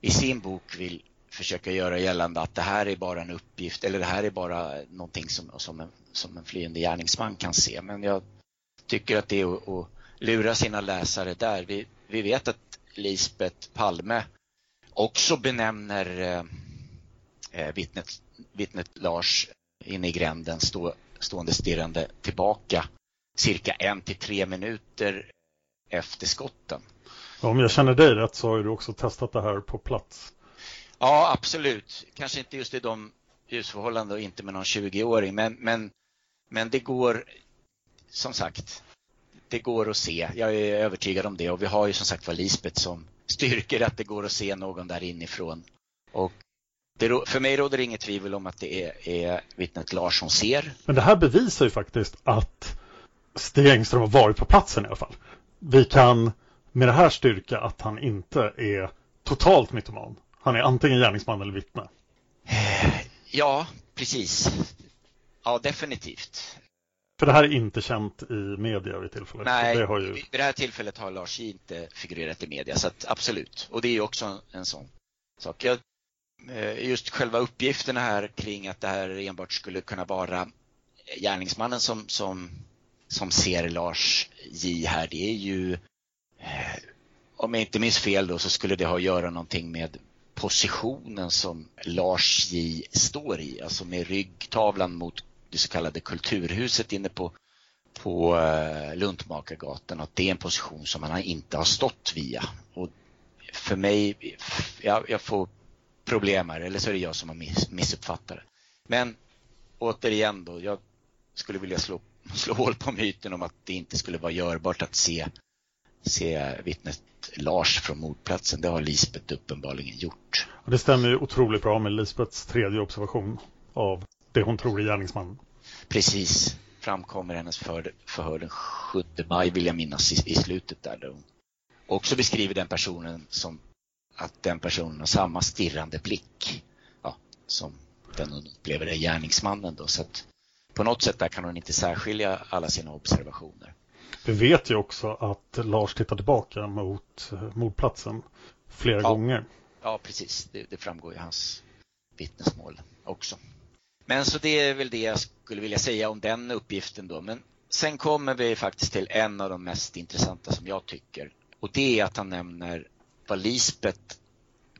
i sin bok vill försöka göra gällande att det här är bara en uppgift eller det här är bara någonting som, som, en, som en flyende gärningsman kan se. Men jag tycker att det är att, att lura sina läsare där. Vi, vi vet att Lisbeth Palme också benämner eh, vittnet, vittnet Lars inne i gränden stå, stående stirrande tillbaka cirka en till tre minuter efter skotten. Om jag känner dig rätt så har du också testat det här på plats. Ja, absolut. Kanske inte just i de ljusförhållanden och inte med någon 20-åring, men, men, men det går som sagt, det går att se. Jag är övertygad om det och vi har ju som sagt var Lisbeth som styrker att det går att se någon där inifrån. Och det, för mig råder det inget tvivel om att det är, är vittnet Lars som ser. Men det här bevisar ju faktiskt att Stig Engström har varit på platsen i alla fall. Vi kan med det här styrka att han inte är totalt mytoman. Han är antingen gärningsman eller vittne. Ja, precis. Ja, definitivt. För det här är inte känt i media vid tillfället? Nej, det har ju... vid det här tillfället har Lars inte figurerat i media, så absolut. Och det är också en sån sak. Jag, eh, Eh, just själva uppgifterna här kring att det här enbart skulle kunna vara eh, gärningsmannen som, som, som ser Lars J här, det är ju eh, om jag inte minns fel då så skulle det ha att göra någonting med positionen som Lars J står i, alltså med ryggtavlan mot det så kallade Kulturhuset inne på, på Luntmakargatan att det är en position som han inte har stått via. Och för mig, jag, jag får problem här, eller så är det jag som har miss, missuppfattat det. Men återigen då, jag skulle vilja slå, slå hål på myten om att det inte skulle vara görbart att se, se vittnet Lars från mordplatsen. Det har Lisbeth uppenbarligen gjort. Det stämmer ju otroligt bra med Lisbeths tredje observation av det hon tror är gärningsmannen. Precis. Framkommer hennes för, förhör den 7 maj vill jag minnas i, i slutet där. Hon också beskriver den personen som att den personen har samma stirrande blick ja, som den hon upplever är gärningsmannen. Då. Så att på något sätt där kan hon inte särskilja alla sina observationer. Vi vet ju också att Lars tittar tillbaka mot mordplatsen flera ja. gånger. ja precis, det, det framgår i hans vittnesmål också. Men så det är väl det jag skulle vilja säga om den uppgiften då. Men sen kommer vi faktiskt till en av de mest intressanta som jag tycker. Och det är att han nämner vad Lisbet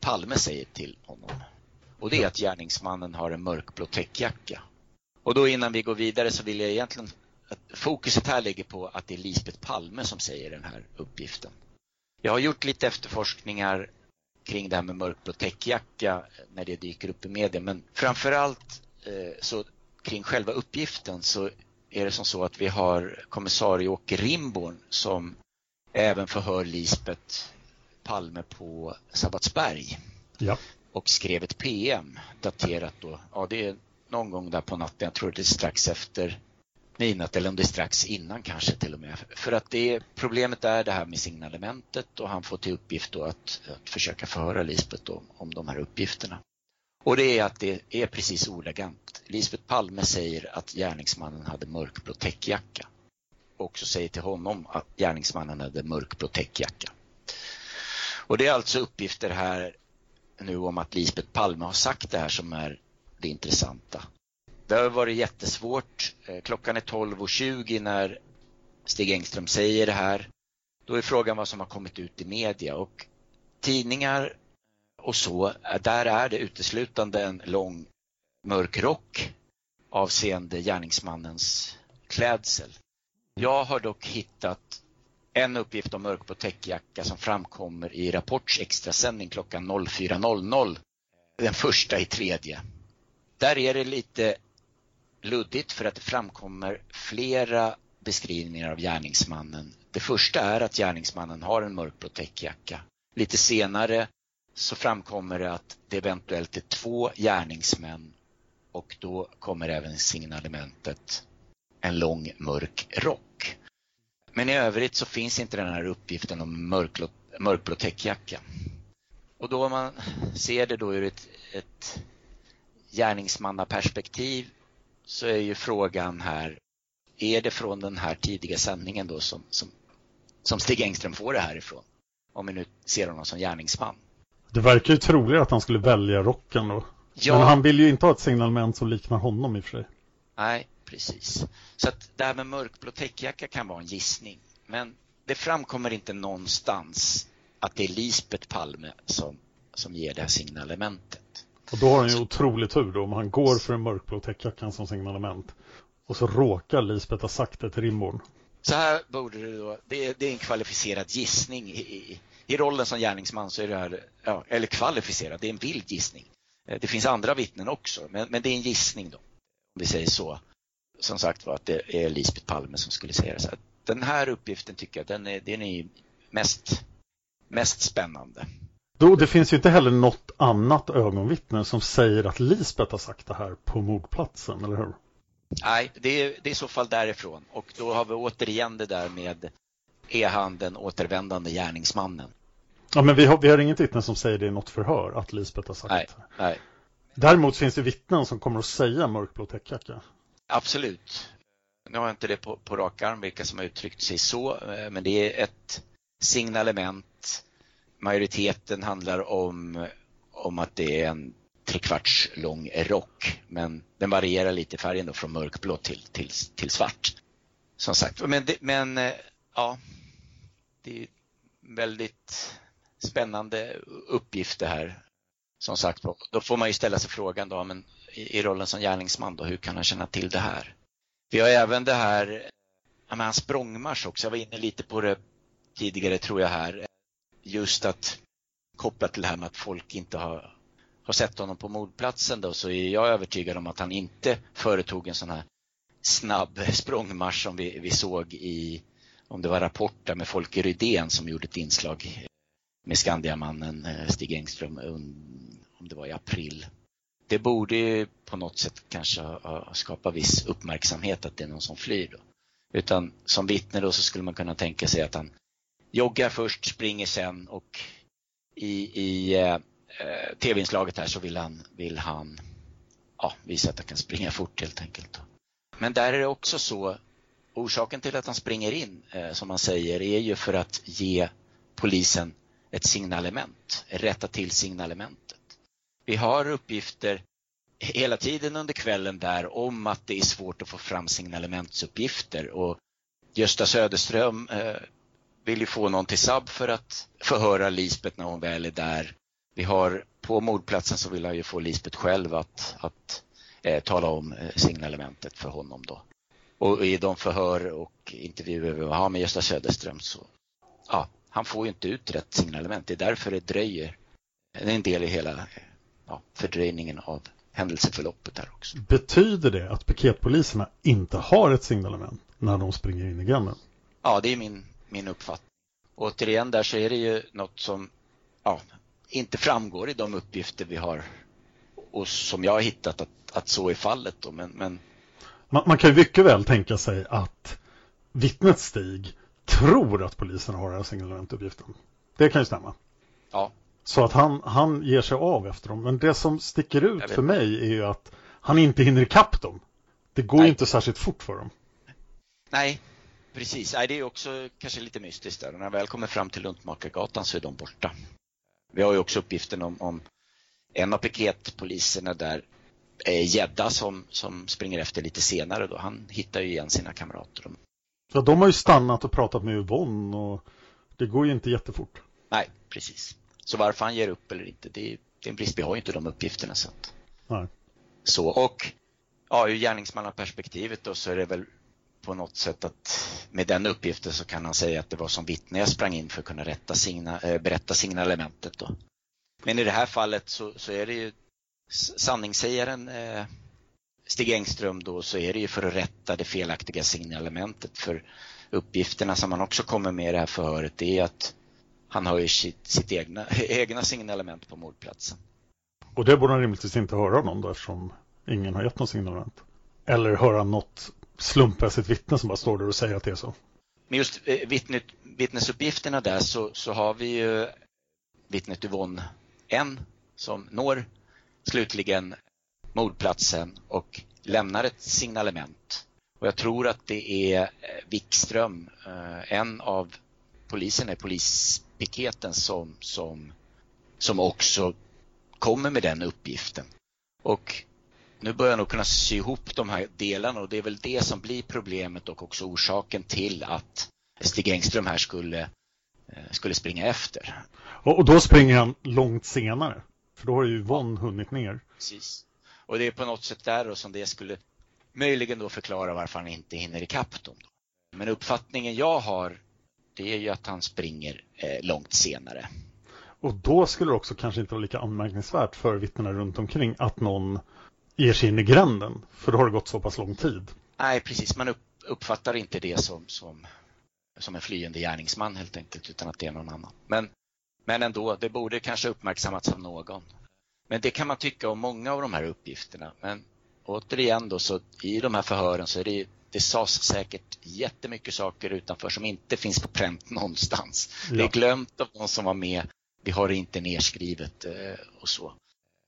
Palme säger till honom. Och det är att gärningsmannen har en mörkblå täckjacka. Och då innan vi går vidare så vill jag egentligen att fokuset här ligger på att det är Lisbet Palme som säger den här uppgiften. Jag har gjort lite efterforskningar kring det här med mörkblå täckjacka när det dyker upp i media men framförallt eh, så kring själva uppgiften så är det som så att vi har kommissarie Åke Rimborn som även förhör Lisbet Palme på Sabbatsberg. Ja. Och skrev ett PM daterat då, ja det är någon gång där på natten, jag tror det är strax efter midnatt eller om det är strax innan kanske till och med. För att det problemet är det här med signalementet och han får till uppgift då att, att försöka förhöra Lisbeth om, om de här uppgifterna. Och det är att det är precis ordagrant. Lisbeth Palme säger att gärningsmannen hade mörkblå täckjacka. Och också säger till honom att gärningsmannen hade mörkblå täckjacka. Och det är alltså uppgifter här nu om att Lisbeth Palme har sagt det här som är det intressanta. Det har varit jättesvårt. Eh, klockan är 12.20 när Stig Engström säger det här. Då är frågan vad som har kommit ut i media och tidningar och så, eh, där är det uteslutande en lång mörk rock avseende gärningsmannens klädsel. Jag har dock hittat en uppgift om mörkblå täckjacka som framkommer i Rapports extrasändning klockan 04.00 den första i tredje. Där är det lite luddigt för att det framkommer flera beskrivningar av gärningsmannen. Det första är att gärningsmannen har en mörkblå täckjacka. Lite senare så framkommer det att det eventuellt är två gärningsmän och då kommer även signalementet en lång mörk rock. Men i övrigt så finns inte den här uppgiften om mörkblå, mörkblå täckjacka. Och då om man ser det då ur ett, ett gärningsmannaperspektiv så är ju frågan här, är det från den här tidiga sändningen då som, som, som Stig Engström får det här ifrån? Om vi nu ser honom som gärningsman. Det verkar ju troligare att han skulle välja rocken då. Ja. Men han vill ju inte ha ett signalement som liknar honom i och för sig. Nej, precis. Så att det här med mörkblå täckjacka kan vara en gissning. Men det framkommer inte någonstans att det är Lisbet Palme som, som ger det här signalementet. Och då har han ju otrolig tur då om han går för en mörkblå täckjackan som signalement. Och så råkar Lisbeth ha sagt det till Rimborn. Så här borde det då, det är, det är en kvalificerad gissning. I, i, I, rollen som gärningsman så är det här, ja, eller kvalificerad, det är en vild gissning. Eh, det finns andra vittnen också, men, men det är en gissning då. Om vi säger så. Som sagt var att det är Lisbeth Palme som skulle säga det. Så den här uppgiften tycker jag, den är, den är mest, mest spännande. Då, det finns ju inte heller något annat ögonvittne som säger att Lisbeth har sagt det här på mordplatsen, eller hur? Nej, det är, det är i så fall därifrån. Och då har vi återigen det där med är han den återvändande gärningsmannen? Ja, men vi har, vi har inget vittne som säger det i något förhör att Lisbeth har sagt nej, det. Nej. Däremot finns det vittnen som kommer att säga mörkblå täckjacka. Absolut. Nu har jag inte det på, på rak arm vilka som har uttryckt sig så, eh, men det är ett signalement majoriteten handlar om, om att det är en trekvarts lång rock, men den varierar lite i färgen då från mörkblå till, till, till svart. Som sagt, men, det, men eh, ja, det är väldigt spännande uppgift det här. Som sagt, då får man ju ställa sig frågan då, men i, i rollen som gärningsman då, hur kan han känna till det här? Vi har även det här, ja, men hans språngmarsch också, jag var inne lite på det tidigare tror jag här just att kopplat till det här med att folk inte har, har sett honom på mordplatsen då, så är jag övertygad om att han inte företog en sån här snabb språngmarsch som vi, vi såg i, om det var Rapport med Folke Rydén som gjorde ett inslag med Skandiamannen eh, Stig Engström, om det var i april. Det borde på något sätt kanske ha skapat viss uppmärksamhet att det är någon som flyr. Då. Utan som vittne då så skulle man kunna tänka sig att han joggar först, springer sen och i, i eh, eh tv-inslaget här så vill han, vill han ja, visa att han kan springa fort helt enkelt. Men där är det också så, orsaken till att han springer in, eh, som man säger, är ju för att ge polisen ett signalement, rätta till signalementet. Vi har uppgifter hela tiden under kvällen där om att det är svårt att få fram signalementsuppgifter och Gösta Söderström eh, vill ju få någon till SAB för att förhöra Lisbet när hon väl är där. Vi har på mordplatsen så vill han ju få Lisbet själv att, att eh, tala om eh, signalementet för honom då. Och i de förhör och intervjuer vi har med Gösta Söderström så ja, han får ju inte ut rätt signalement. Det är därför det dröjer. Det är en del i hela ja, fördröjningen av händelseförloppet där också. Betyder det att piketpoliserna inte har ett signalement när de springer in i gränden? Ja, det är min, min uppfattning. Och återigen där så är det ju något som ja, inte framgår i de uppgifter vi har och som jag har hittat att, att så är fallet. Då. Men, men... Man, man kan ju mycket väl tänka sig att vittnet Stig tror att polisen har den här signalementuppgiften. Det kan ju stämma. Ja. Så att han, han ger sig av efter dem. Men det som sticker ut för mig är ju att han inte hinner ikapp dem. Det går ju inte särskilt fort för dem. Nej, precis. Nej, det är också kanske lite mystiskt där. Och när jag väl kommer fram till Luntmakargatan så är de borta. Vi har ju också uppgiften om, om en av piketpoliserna där Gädda som, som springer efter lite senare då. Han hittar ju igen sina kamrater. Ja, de har ju stannat och pratat med Yvonne och det går ju inte jättefort. Nej, precis. Så varför han ger upp eller inte, det är, det är en brist. Vi har ju inte de uppgifterna. Så, att... Nej. så och ja, ur gärningsmannaperspektivet då så är det väl på något sätt att med den uppgiften så kan han säga att det var som vittne jag sprang in för att kunna rätta signa, äh, berätta signalementet. Då. Men i det här fallet så, så är det ju sanningssägaren eh, Stig Engström då så är det ju för att rätta det felaktiga signalementet för uppgifterna som han också kommer med i det här förhöret det är att han har ju sitt, sitt egna, egna signalement på mordplatsen. Och det borde han rimligtvis inte höra någon då eftersom ingen har gett något signalement. Eller höra något slumpmässigt vittne som bara står där och säger att det är så. Men just eh, vittnet, vittnesuppgifterna där så, så har vi ju vittnet Yvonne N som når slutligen mordplatsen och lämnar ett signalement. Och jag tror att det är eh, Wikström, eh, en av polisen i polispiketen som, som, som också kommer med den uppgiften. Och nu börjar jag nog kunna sy ihop de här delarna och det är väl det som blir problemet och också orsaken till att Stig Engström här skulle, eh, skulle springa efter. Och, då springer han långt senare, för då har ju Yvonne hunnit ner. Precis. Och det är på något sätt där då som det skulle möjligen då förklara varför han inte hinner ikapp dem. Men uppfattningen jag har det är ju att han springer eh, långt senare. Och då skulle det också kanske inte vara lika anmärkningsvärt för vittnena runt omkring att någon ger sig in i gränden, för då har det gått så pass lång tid. Nej, precis. Man uppfattar inte det som, som, som en flyende gärningsman helt enkelt, utan att det är någon annan. Men, men ändå, det borde kanske uppmärksammats av någon. Men det kan man tycka om många av de här uppgifterna. Men återigen då, så i de här förhören så är det det sades säkert jättemycket saker utanför som inte finns på pränt någonstans. Ja. Det är glömt av de som var med. Vi har det inte nedskrivet eh, och så.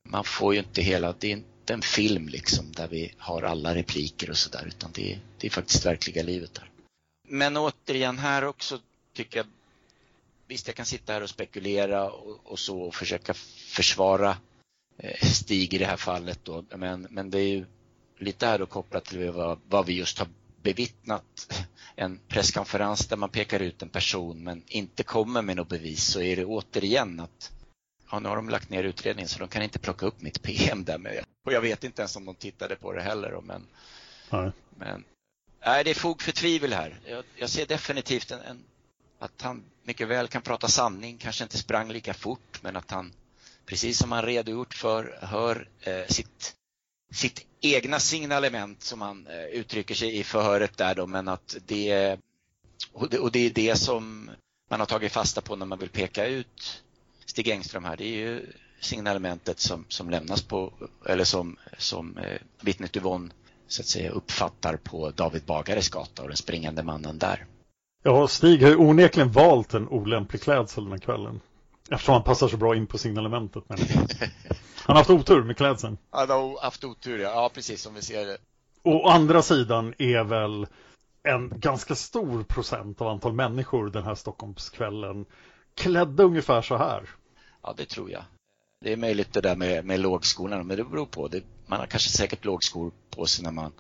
Man får ju inte hela, det är inte en film liksom där vi har alla repliker och sådär utan det är, det är faktiskt verkliga livet där. Men återigen här också tycker jag Visst, jag kan sitta här och spekulera och, och så och försöka försvara eh, Stig i det här fallet då. Men, men det är ju lite här då kopplat till vad, vad vi just har bevittnat. En presskonferens där man pekar ut en person men inte kommer med något bevis så är det återigen att ja, nu har de lagt ner utredningen så de kan inte plocka upp mitt PM där med. Och jag vet inte ens om de tittade på det heller. Men, nej. men nej, det är fog för tvivel här. Jag, jag ser definitivt en, en, att han mycket väl kan prata sanning, kanske inte sprang lika fort men att han, precis som han redogjort för, hör eh, sitt sitt egna signalement som han eh, uttrycker sig i förhöret där då, men att det, och det, och det är det som man har tagit fasta på när man vill peka ut Stig Engström här. Det är ju signalementet som, som lämnas på, eller som, som eh, vittnet Yvonne så att säga uppfattar på David Bagares gata och den springande mannen där. Ja, Stig har ju onekligen valt en olämplig klädsel den här kvällen. Eftersom han passar så bra in på signalementet. Men... Han har haft otur med klädseln. Han har haft otur, ja. Ja, precis som vi ser det. Å andra sidan är väl en ganska stor procent av antal människor den här Stockholmskvällen klädda ungefär så här. Ja, det tror jag. Det är möjligt det där med, med lågskorna, men det beror på. Det, man har kanske säkert lågskor på sig när man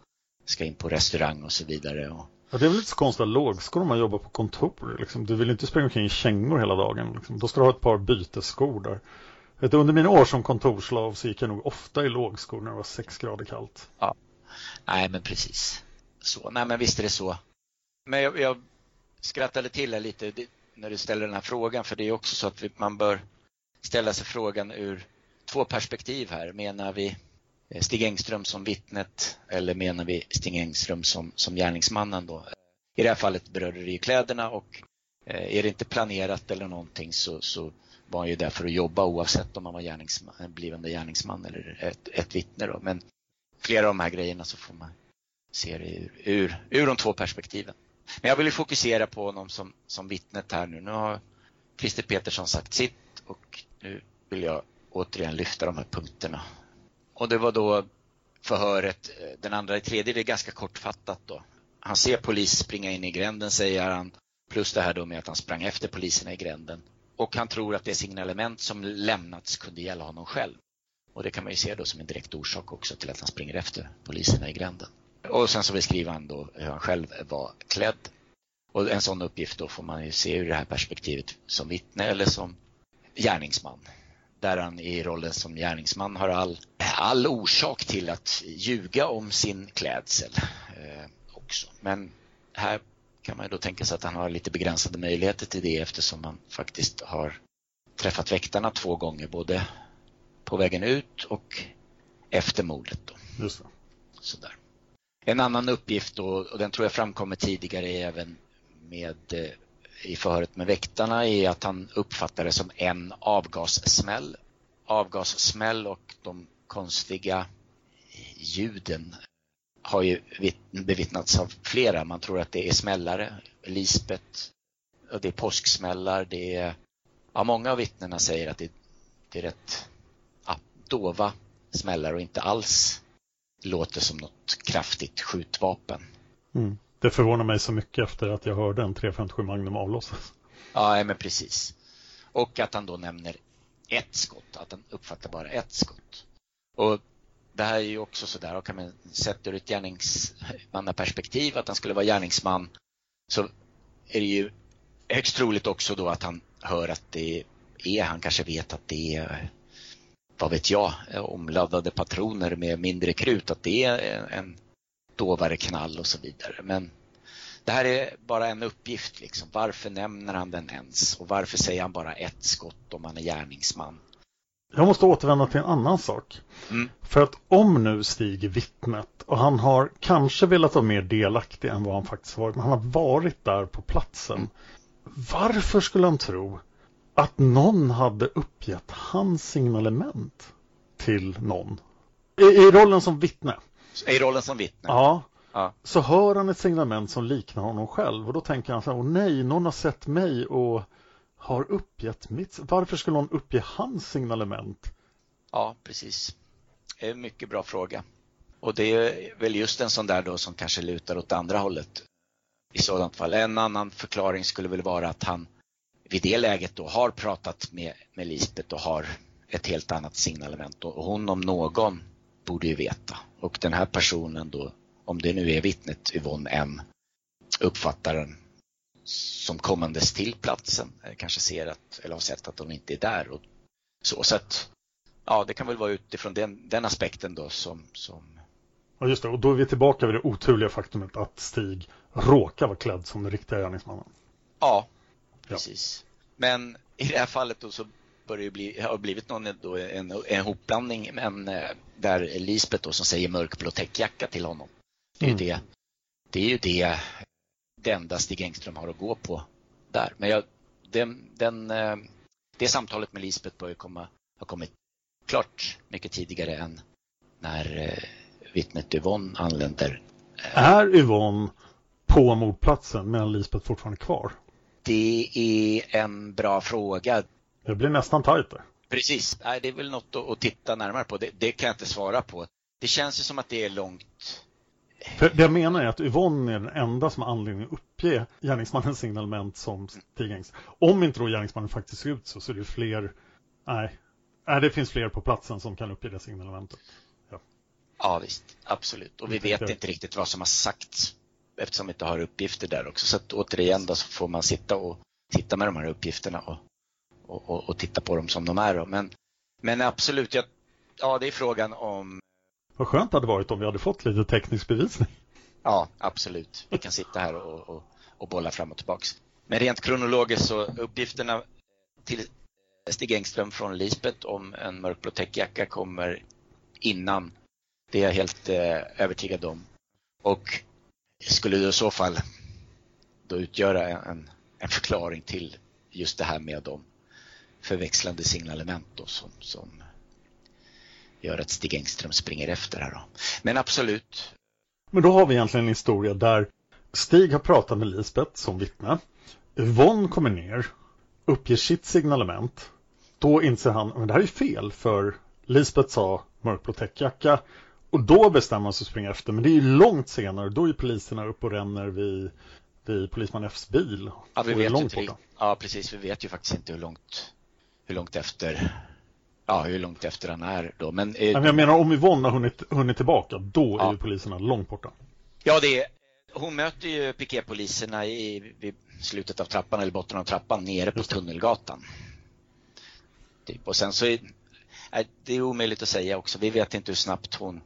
ska in på restaurang och så vidare. Och... Ja, det är väl inte så konstigt att lågskor om man jobbar på kontor. Liksom. Du vill inte springa omkring i kängor hela dagen. Liksom. Då ska du ha ett par bytesskor där. Vet, under mina år som kontorslav så gick jag nog ofta i lågskor när det var sex grader kallt. Ja, nej men precis. Så, nej men visst är det så. Men jag, jag skrattade till här lite när du ställer den här frågan för det är också så att vi, man bör ställa sig frågan ur två perspektiv här. Menar vi Eh, Stig Engström som vittnet eller menar vi Stig Engström som, som gärningsmannen då? I det här fallet berörde det ju kläderna och eh, är det inte planerat eller någonting så, så var han ju där för att jobba oavsett om han var gärningsman, en eh, blivande gärningsman eller ett, ett vittne. Då. Men flera av de här grejerna så får man se det ur, ur, ur de två perspektiven. Men jag vill ju fokusera på honom som, som vittnet här nu. Nu har Christer Petersson sagt sitt och nu vill jag återigen lyfta de här punkterna. Och det var då förhöret, eh, den andra i tredje, det är ganska kortfattat då. Han ser polis springa in i gränden säger han, plus det här då med att han sprang efter poliserna i gränden. Och han tror att det signalement som lämnats kunde gälla honom själv. Och det kan man ju se då som en direkt orsak också till att han springer efter poliserna i gränden. Och sen så beskriver han då hur han själv var klädd. Och en sån uppgift då får man ju se ur det här perspektivet som vittne eller som gärningsman. Där han i rollen som gärningsman har all, all orsak till att ljuga om sin klädsel eh, också. Men här kan man ju då tänka sig att han har lite begränsade möjligheter till det eftersom han faktiskt har träffat väktarna två gånger, både på vägen ut och efter mordet. Då. Just det. Sådär. En annan uppgift då, och den tror jag framkommer tidigare även med eh, i förhöret med väktarna är att han uppfattar det som en avgassmäll. Avgassmäll och de konstiga ljuden har ju bevittnats av flera. Man tror att det är smällare, Lisbet, och det är påsksmällar, det är... Ja, många av vittnena säger att det, det är rätt ja, dova smällar och inte alls låter som något kraftigt skjutvapen. Mm. Det förvånar mig så mycket efter att jag hörde en 357 Magnum avlossas. Ja, men precis. Och att han då nämner ett skott, att han uppfattar bara ett skott. Och det här är ju också sådär, och kan man sätta ur ett gärningsmannaperspektiv att han skulle vara gärningsman så är det ju högst troligt också då att han hör att det är, han kanske vet att det är, vad vet jag, omladdade patroner med mindre krut, att det är en dovare knall och så vidare. Men det här är bara en uppgift. Liksom. Varför nämner han den ens? Och varför säger han bara ett skott om han är gärningsman? Jag måste återvända till en annan sak. Mm. För att om nu Stig vittnet och han har kanske velat vara mer delaktig än vad han faktiskt varit, men han har varit där på platsen. Mm. Varför skulle han tro att någon hade uppgett hans signalement till någon? I, i rollen som vittne. I rollen som vittne? Ja. ja. Så hör han ett signalement som liknar honom själv och då tänker han så här, åh nej, någon har sett mig och har uppgett mitt. Varför skulle någon uppge hans signalement? Ja, precis. Det är en mycket bra fråga. Och det är väl just en sån där då som kanske lutar åt andra hållet i sådant fall. En annan förklaring skulle väl vara att han vid det läget då har pratat med, med Lisbeth och har ett helt annat signalement och hon om någon borde ju veta. Och den här personen då, om det nu är vittnet Yvonne M, uppfattar den som kommandes till platsen kanske ser att, eller har sett att hon inte är där. Och så, så att, ja, det kan väl vara utifrån den, den aspekten då som, som... Ja, just det. Och då är vi tillbaka vid det oturliga faktumet att Stig råkar vara klädd som den riktiga gärningsmannen. Ja, precis. Ja. Men i det här fallet då så börjar det bli, har blivit någon, då, en, en hopblandning men, eh, där Lisbeth då som säger mörkblå täckjacka till honom. Det är mm. ju det, det är ju det det enda Stig Engström har att gå på där. Men jag, den, den, eh, det samtalet med Lisbeth bör ju komma, ha kommit klart mycket tidigare än när eh, vittnet Yvonne anländer. Är Yvonne på mordplatsen medan Lisbeth fortfarande är kvar? Det är en bra fråga. Det blir nästan tajt där. Precis. Nej, det är väl något att, titta närmare på. Det, det, kan jag inte svara på. Det känns ju som att det är långt för det jag menar är att Yvonne är den enda som har anledning att uppge gärningsmannens signalement som Stig. Om inte då gärningsmannen faktiskt ser ut så, så är det fler, nej, nej det finns fler på platsen som kan uppge det signalementet. Ja, ja visst, absolut. Och vi vet inte riktigt vad som har sagts eftersom vi inte har uppgifter där också. Så att återigen då så får man sitta och titta med de här uppgifterna och, och, och, och titta på dem som de är. Då. Men, men absolut, ja, ja, det är frågan om... Vad skönt det hade varit om vi hade fått lite teknisk bevisning. Ja, absolut. Vi kan sitta här och, och, och bolla fram och tillbaks. Men rent kronologiskt så uppgifterna till Stig Engström från Lisbeth om en mörkblå täckjacka kommer innan. Det är jag helt eh, övertygad om. Och skulle det i så fall då utgöra en, en förklaring till just det här med de förväxlande signalement då som, som gör att Stig Engström springer efter här då. Men absolut. Men då har vi egentligen en historia där Stig har pratat med Lisbeth som vittne. Yvonne kommer ner, uppger sitt signalement. Då inser han att det här är fel för Lisbeth sa mörkblå täckjacka och då bestämmer man sig att springa efter. Men det är ju långt senare. Då är poliserna uppe och ränner vid, vid polisman Fs bil. Ja, vi vet långt inte, ja, precis. Vi vet ju faktiskt inte hur långt, hur långt efter ja, hur långt efter han är då. Men, eh, jag menar om Yvonne har hunnit, hunnit tillbaka, då ja. är ju poliserna långt borta. Ja, det är, hon möter ju piketpoliserna i vid slutet av trappan eller botten av trappan nere på Tunnelgatan. Typ. Och sen så är det är omöjligt att säga också. Vi vet inte hur snabbt hon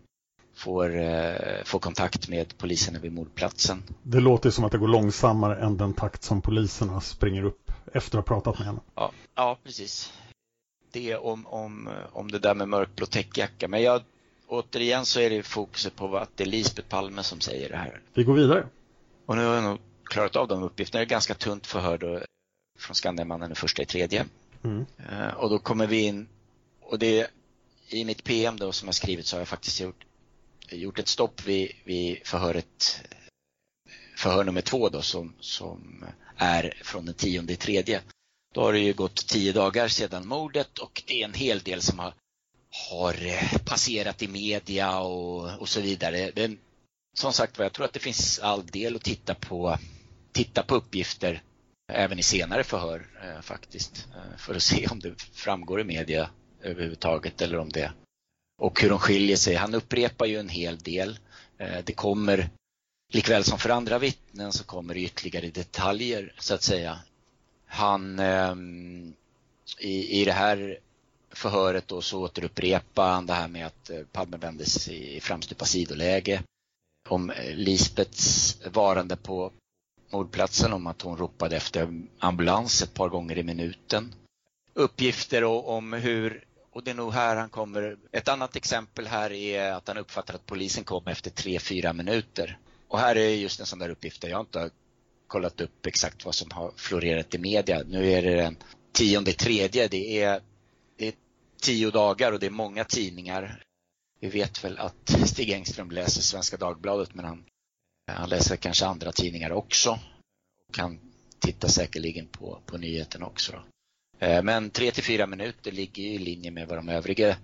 får, eh, får kontakt med poliserna vid mordplatsen. Det låter som att det går långsammare än den takt som poliserna springer upp efter att ha pratat med henne. Ja, ja precis. Det om, om, om det där med mörkblå täckjacka. Men jag, återigen så är det fokuset på att det är Lisbeth Palme som säger det här. Vi går vidare. Och nu har jag nog klarat av de uppgifterna. Det är ganska tunt förhör då från Skandiamannen den första i tredje. Mm. Uh, och då kommer vi in och det i mitt PM då som jag skrivit så har jag faktiskt gjort gjort ett stopp vid, vid förhöret förhör nummer två då som, som är från den tionde tredje. Då har det ju gått tio dagar sedan mordet och det är en hel del som har, har eh, passerat i media och, och så vidare. Men som sagt jag tror att det finns all del att titta på, titta på uppgifter även i senare förhör eh, faktiskt. Eh, för att se om det framgår i media överhuvudtaget eller om det och hur de skiljer sig. Han upprepar ju en hel del. Eh, det kommer, likväl som för andra vittnen, så kommer det ytterligare detaljer så att säga. Han, eh, i, i det här förhöret då så återupprepar han det här med att eh, Palme vändes i framstupa sidoläge. Om eh, Lisbets varande på mordplatsen, om att hon ropade efter ambulans ett par gånger i minuten. Uppgifter om hur och det är nog här han kommer. Ett annat exempel här är att han uppfattar att polisen kom efter tre fyra minuter. Och här är just en sån där uppgift där jag inte har kollat upp exakt vad som har florerat i media. Nu är det den tionde tredje. Det är, det är tio dagar och det är många tidningar. Vi vet väl att Stig Engström läser Svenska Dagbladet men han, han läser kanske andra tidningar också. Och han tittar säkerligen på, på nyheten också. Då. Eh, men 3 till fyra minuter ligger i linje med vad de övriga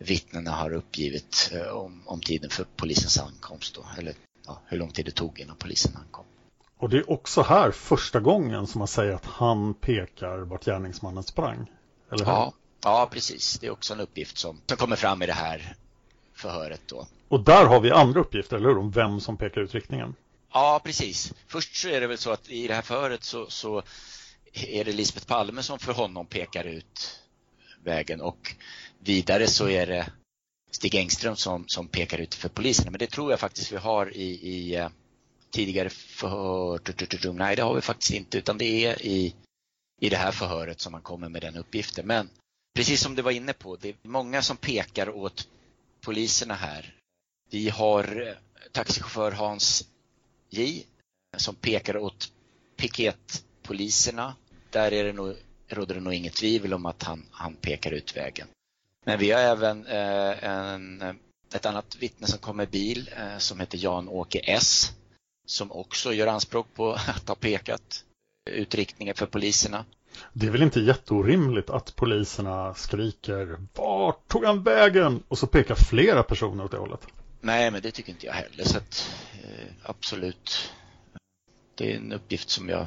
vittnena har uppgivit eh, om, om tiden för polisens ankomst. Då, eller ja, hur lång tid det tog innan polisen ankom. Och det är också här första gången som man säger att han pekar vart gärningsmannen sprang. Eller hur? Ja, ja, precis. Det är också en uppgift som, som kommer fram i det här förhöret. Då. Och där har vi andra uppgifter, eller hur? Om vem som pekar ut riktningen. Ja, precis. Först så är det väl så att i det här förhöret så, så är det Lisbeth Palme som för honom pekar ut vägen och vidare så är det Stig Engström som, som pekar ut för polisen. Men det tror jag faktiskt vi har i, i eh, tidigare förhör. Nej, det har vi faktiskt inte utan det är i, i det här förhöret som man kommer med den uppgiften. Men precis som du var inne på, det är många som pekar åt poliserna här. Vi har eh, taxichaufför Hans J som pekar åt piketpoliserna. där är det nog, råder det nog inget tvivel om att han, han pekar ut vägen. Men vi har även eh, en, ett annat vittne som kom med bil eh, som heter Jan-Åke S. Som också gör anspråk på att ha pekat ut riktningen för poliserna. Det är väl inte jätteorimligt att poliserna skriker Vart tog han vägen? Och så pekar flera personer åt det hållet. Nej, men det tycker inte jag heller. Så att, eh, absolut det är en uppgift som jag...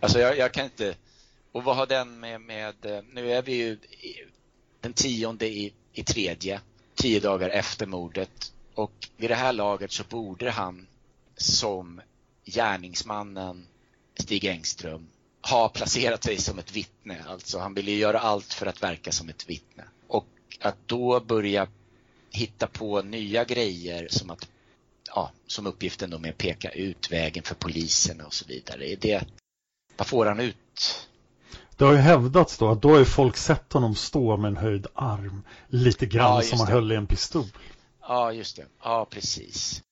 Alltså jag, jag kan inte... Och vad har den med, med... eh, Nu är vi ju den tionde i, i tredje, tio dagar efter mordet. Och vid det här laget så borde han som gärningsmannen Stig Engström ha placerat sig som ett vittne. Alltså han ville ju göra allt för att verka som ett vittne. Och att då börja hitta på nya grejer som att ja, som uppgiften då med att peka ut vägen för polisen och så vidare. Är det, vad får han ut? Det har ju hävdats då att då har ju folk sett honom stå med en höjd arm lite grann Ja, som han det. höll i en pistol. Ja, just det. Ja, precis.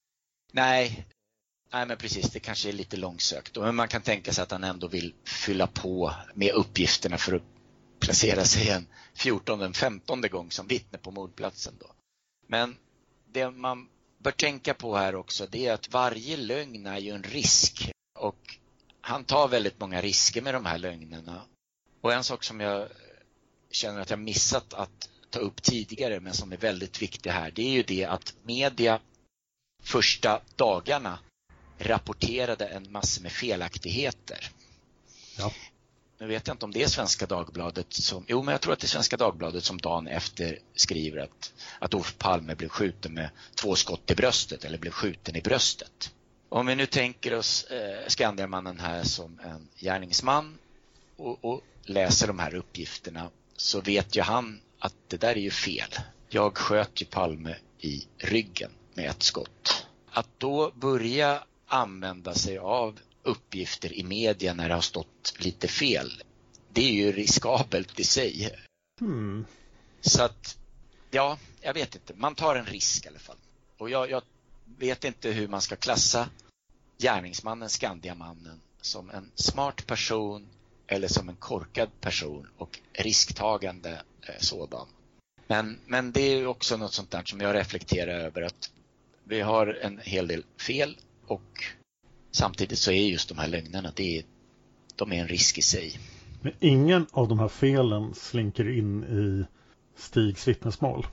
Nej, nej men precis, det kanske är lite långsökt. Men man kan tänka sig att han ändå vill fylla på med uppgifterna för att placera sig en 14 en 15 gång som vittne på mordplatsen. Då. Men det man bör tänka på här också, det är att varje lögn är ju en risk. Och han tar väldigt många risker med de här lögnerna. Och en sak som jag känner att jag missat att ta upp tidigare men som är väldigt viktig här, det är ju det att media första dagarna rapporterade en massa med felaktigheter. Ja. Nu vet jag inte om det är Svenska Dagbladet som, jo men jag tror att det är Svenska Dagbladet som dagen efter skriver att, att Olof Palme blev skjuten med två skott i bröstet eller blev skjuten i bröstet. Om vi nu tänker oss eh, Skandiamannen här som en gärningsman och, och läser de här uppgifterna så vet ju han att det där är ju fel. Jag sköt ju Palme i ryggen med ett skott. Att då börja använda sig av uppgifter i media när det har stått lite fel, det är ju riskabelt i sig. Hmm. Så att, ja, jag vet inte. Man tar en risk i alla fall. Och jag, jag vet inte hur man ska klassa gärningsmannen, Skandiamannen, som en smart person eller som en korkad person och risktagande eh, sådan. Men, men det är också något sånt där som jag reflekterar över att vi har en hel del fel och samtidigt så är just de här lögnerna, det är, de är en risk i sig. Men ingen av de här felen slinker in i Stigs vittnesmål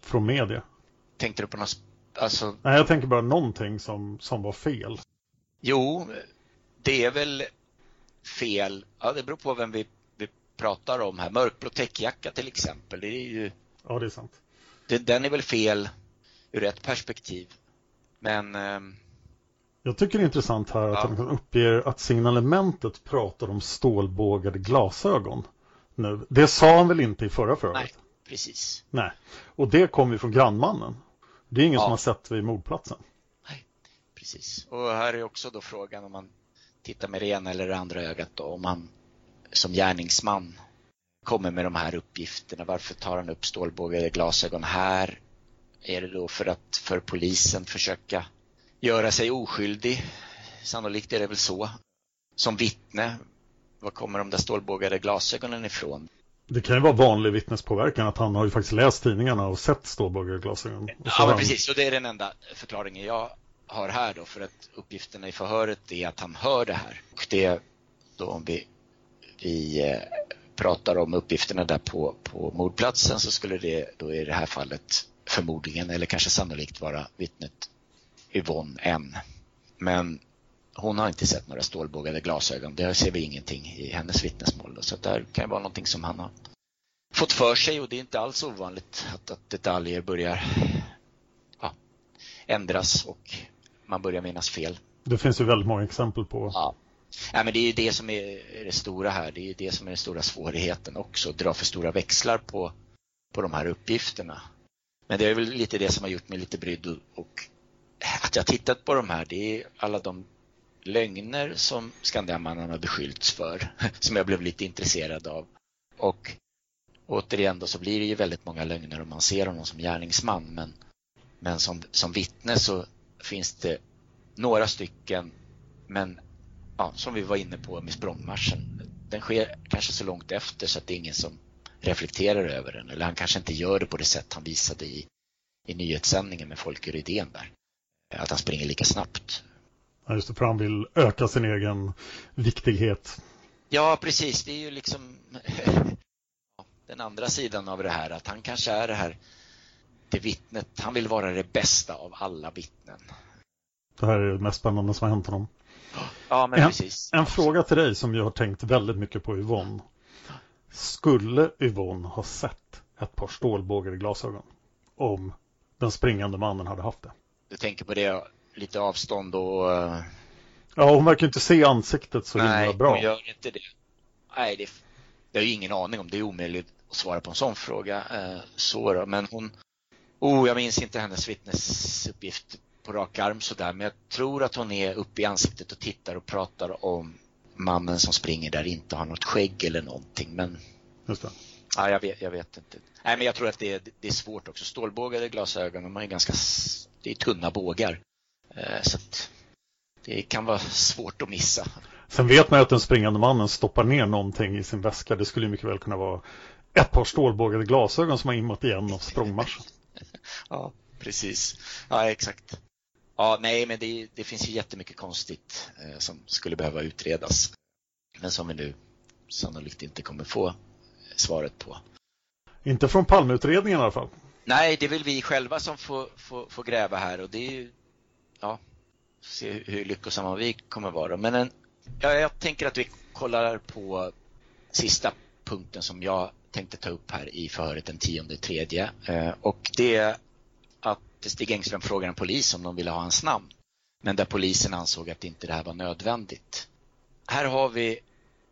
från media. Tänkte du på något, alltså Nej, jag tänker bara någonting som, som var fel. Jo, det är väl fel. Ja, det beror på vem vi, vi pratar om här. Mörkblå täckjacka till exempel. Det är ju, Ja, det är sant. det, den är väl fel ur ett perspektiv. Men ehm, Jag tycker det är intressant här att Ja. han uppger att signalementet pratar om stålbågade glasögon. Nu. Det sa han väl inte i förra förhöret? nej, precis. Nej. Och det kommer ju från grannmannen. Det är ingen Ja. som har sett vid mordplatsen. Precis. Och här är också då frågan om man tittar med det ena eller det andra ögat då, om man som gärningsman kommer med de här uppgifterna. Varför tar han upp stålbågade glasögon här? Är det då för att för polisen försöka göra sig oskyldig? Sannolikt är det väl så. Som vittne, var kommer de där stålbågade glasögonen ifrån? Det kan ju vara vanlig vittnespåverkan att han har ju faktiskt läst tidningarna och sett stålbågade glasögon. Ja, men han- precis. Och det är den enda förklaringen jag har här då, för att uppgifterna i förhöret är att han hör det här. Och det, då om vi, vi eh, pratar om uppgifterna där på, på mordplatsen så skulle det då i det här fallet förmodligen, eller kanske sannolikt vara vittnet Yvonne N. Men hon har inte sett några stålbågade glasögon. Det ser vi ingenting i hennes vittnesmål. Då. Så där det här kan det vara någonting som han har fått för sig och det är inte alls ovanligt att, att detaljer börjar ja, ändras och man börjar minnas fel. Det finns ju väldigt många exempel på. Ja. Ja, men det är ju det som är det stora här. Det är det som är den stora svårigheten också. Att dra för stora växlar på, på de här uppgifterna. Men det är väl lite det som har gjort mig lite brydd och, att jag tittat på de här. Det är alla de lögner som Skandiamannen har beskyllts för. Som jag blev lite intresserad av. Och återigen då så blir det ju väldigt många lögner om man ser honom som gärningsman. Men, men som, som vittne så finns det några stycken. Men ja, som vi var inne på med språngmarschen. Den sker kanske så långt efter så att det är ingen som reflekterar över den. Eller han kanske inte gör det på det sätt han visade i, i nyhetssändningen med Folke Rydén där. Att han springer lika snabbt. Ja, just det, för han vill öka sin egen viktighet. Ja, precis. Det är ju liksom den andra sidan av det här. Att han kanske är det här det vittnet. Han vill vara det bästa av alla vittnen. Det här är det mest spännande som har hänt honom. Ja, men en, precis. En fråga till dig som jag har tänkt väldigt mycket på Yvonne. Skulle Yvonne ha sett ett par stålbågade glasögon om den springande mannen hade haft det? Du tänker på det, lite avstånd och... eh, Ja, hon verkar inte se ansiktet så Nej, himla bra. hon gör inte det. Nej, det, det har ju ingen aning om. Det är omöjligt att svara på en sån fråga. Eh, så då. Men hon... Oh, jag minns inte hennes vittnesuppgift på rak arm sådär. Men jag tror att hon är uppe i ansiktet och tittar och pratar om mannen som springer där inte har något skägg eller någonting. Men Just det. ja, jag, vet, jag vet inte. Nej, men jag tror att det är, det är svårt också. Stålbågade glasögon, de är ganska... Det är tunna bågar. Eh, så det kan vara svårt att missa. Sen vet man ju att den springande mannen stoppar ner någonting i sin väska. Det skulle ju mycket väl kunna vara ett par stålbågade glasögon som har immat igen av språngmarschen. Ja, precis. Ja, exakt. Ja, nej, men det, det finns ju jättemycket konstigt eh, som skulle behöva utredas. Men som vi nu sannolikt inte kommer få svaret på. Inte från Palmeutredningen i alla fall. Nej, det är väl vi själva som får, får, får gräva här och det är ju, ja, se hur, hur lyckosamma vi kommer vara. Men en, ja, jag tänker att vi kollar på sista punkten som jag tänkte ta upp här i förhöret den tionde tredje. Eh, och det är att Stig Engström frågar en polis om de ville ha hans namn. Men där polisen ansåg att inte det här var nödvändigt. Här har vi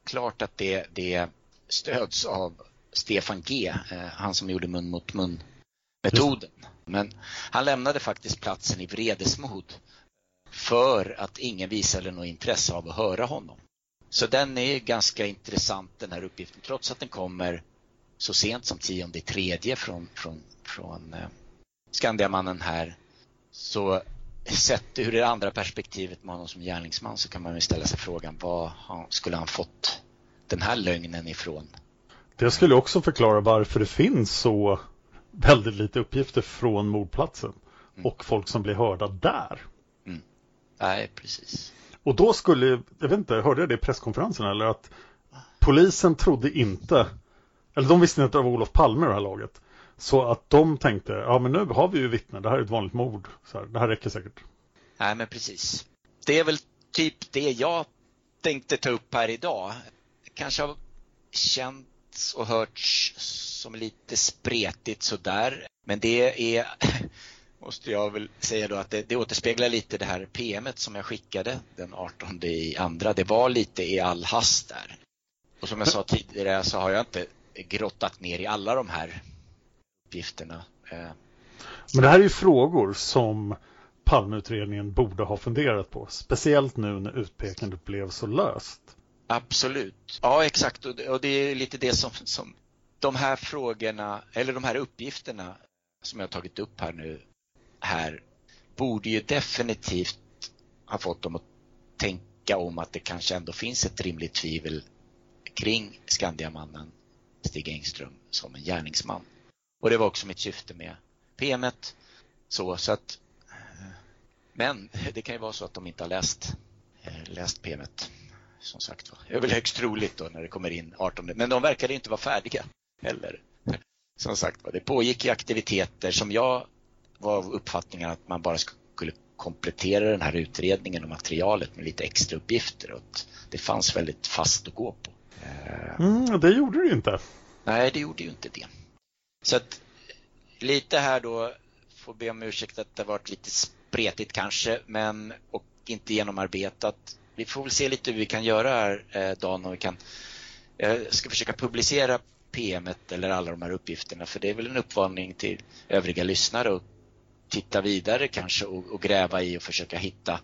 klart att det, det stöds av Stefan G, eh, han som gjorde mun mot mun metoden. Men han lämnade faktiskt platsen i vredesmod för att ingen visade något intresse av att höra honom. Så den är ganska intressant den här uppgiften trots att den kommer så sent som tionde tredje från, från, från eh, Skandiamannen här. Så sett ur det andra perspektivet med honom som gärningsman så kan man ju ställa sig frågan vad han, skulle han fått den här lögnen ifrån? Det skulle också förklara varför det finns så väldigt lite uppgifter från mordplatsen och folk som blir hörda där. Nej, precis. Och då skulle, jag vet inte, hörde jag det i presskonferensen eller att polisen trodde inte, eller de visste inte att det var Olof Palme i det här laget. Så att de tänkte, ja men nu har vi ju vittnen, det här är ett vanligt mord, så här, det här räcker säkert. Nej, men precis. Det är väl typ det jag tänkte ta upp här idag. Kanske har känts och hörts som lite spretigt sådär. Men det är, måste jag väl säga då, att det, det återspeglar lite det här PMet som jag skickade den 18 i andra. Det var lite i all hast där. Och som jag sa tidigare så har jag inte grottat ner i alla de här uppgifterna. Eh, Men det här är ju frågor som Palmeutredningen borde ha funderat på. Speciellt nu när utpekandet blev så löst. Absolut. Ja, exakt. Och det, är lite det som, som de här frågorna, eller de här uppgifterna som jag har tagit upp här nu, här, borde ju definitivt ha fått dem att tänka om att det kanske ändå finns ett rimligt tvivel kring Skandiamannen Stig Engström som en gärningsman. Och det var också mitt syfte med PMet. Så, så att, men det kan ju vara så att de inte har läst, eh, läst PMet som sagt var. Det är väl högst troligt då när det kommer in 18. Men de verkade inte vara färdiga heller. Som sagt var, det pågick ju aktiviteter som jag var av uppfattningen att man bara skulle komplettera den här utredningen och materialet med lite extra uppgifter och att det fanns väldigt fast att gå på. Mm, det gjorde det ju inte. Nej, det gjorde ju inte det. Så att lite här då får be om ursäkt att det varit lite spretigt kanske, men och inte genomarbetat. Vi får väl se lite hur vi kan göra här, eh, Dan, och vi kan jag ska försöka publicera PMet eller alla de här uppgifterna, för det är väl en uppmaning till övriga lyssnare att titta vidare kanske och, och gräva i och försöka hitta.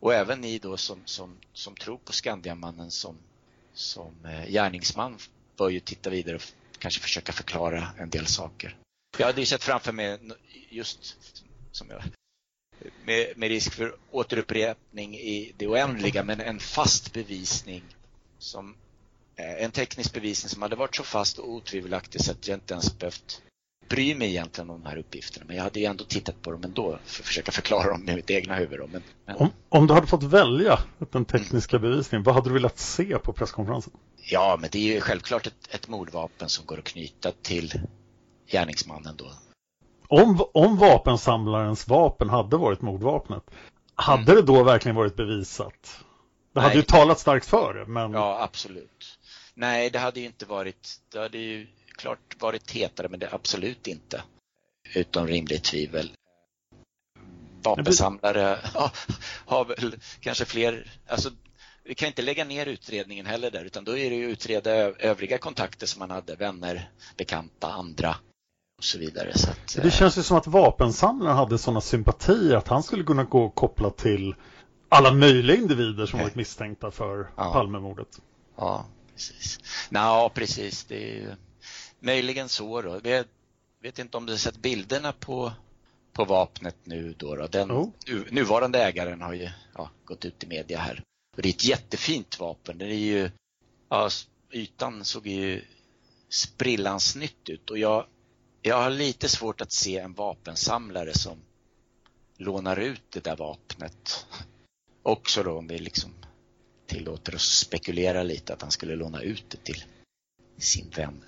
Och även ni då som, som, som tror på Skandiamannen som, som eh, gärningsman bör ju titta vidare och kanske försöka förklara en del saker. Jag hade ju sett framför mig just som jag med, med risk för återupprepning i det oändliga, men en fast bevisning som eh, en teknisk bevisning som hade varit så fast och otvivelaktig så att jag inte ens behövt bry mig egentligen om de här uppgifterna. Men jag hade ju ändå tittat på dem ändå för att försöka förklara dem med mitt egna huvud. Men, men... Om, om du hade fått välja den tekniska bevisningen, vad hade du velat se på presskonferensen? Ja, men det är ju självklart ett, ett mordvapen som går att knyta till gärningsmannen då. Om, om vapensamlarens vapen hade varit mordvapnet, hade Mm. det då verkligen varit bevisat Det hade Nej. ju talat starkt för det, men Ja, absolut. Nej, det hade ju inte varit, det hade ju klart varit hetare, men det absolut inte. Utom rimligt tvivel. Vapensamlare ja, har väl kanske fler, alltså vi kan inte lägga ner utredningen heller där, utan då är det ju utreda övriga kontakter som man hade, vänner, bekanta, andra och så vidare. Så att, det känns ju som att vapensamlaren hade sådana sympatier att han skulle kunna gå och koppla till alla möjliga individer som varit misstänkta för Ja. Palmemordet. Ja, precis. Ja, precis. Det är ju möjligen så då. Jag vet inte om du har sett bilderna på, på vapnet nu då. då. Den Jo. nu, nuvarande ägaren har ju ja, gått ut i media här. Och det är ett jättefint vapen. Det är ju, ja, ytan såg ju sprillans nytt ut och jag, jag har lite svårt att se en vapensamlare som lånar ut det där vapnet. Också då om vi liksom tillåter oss spekulera lite att han skulle låna ut det till sin vän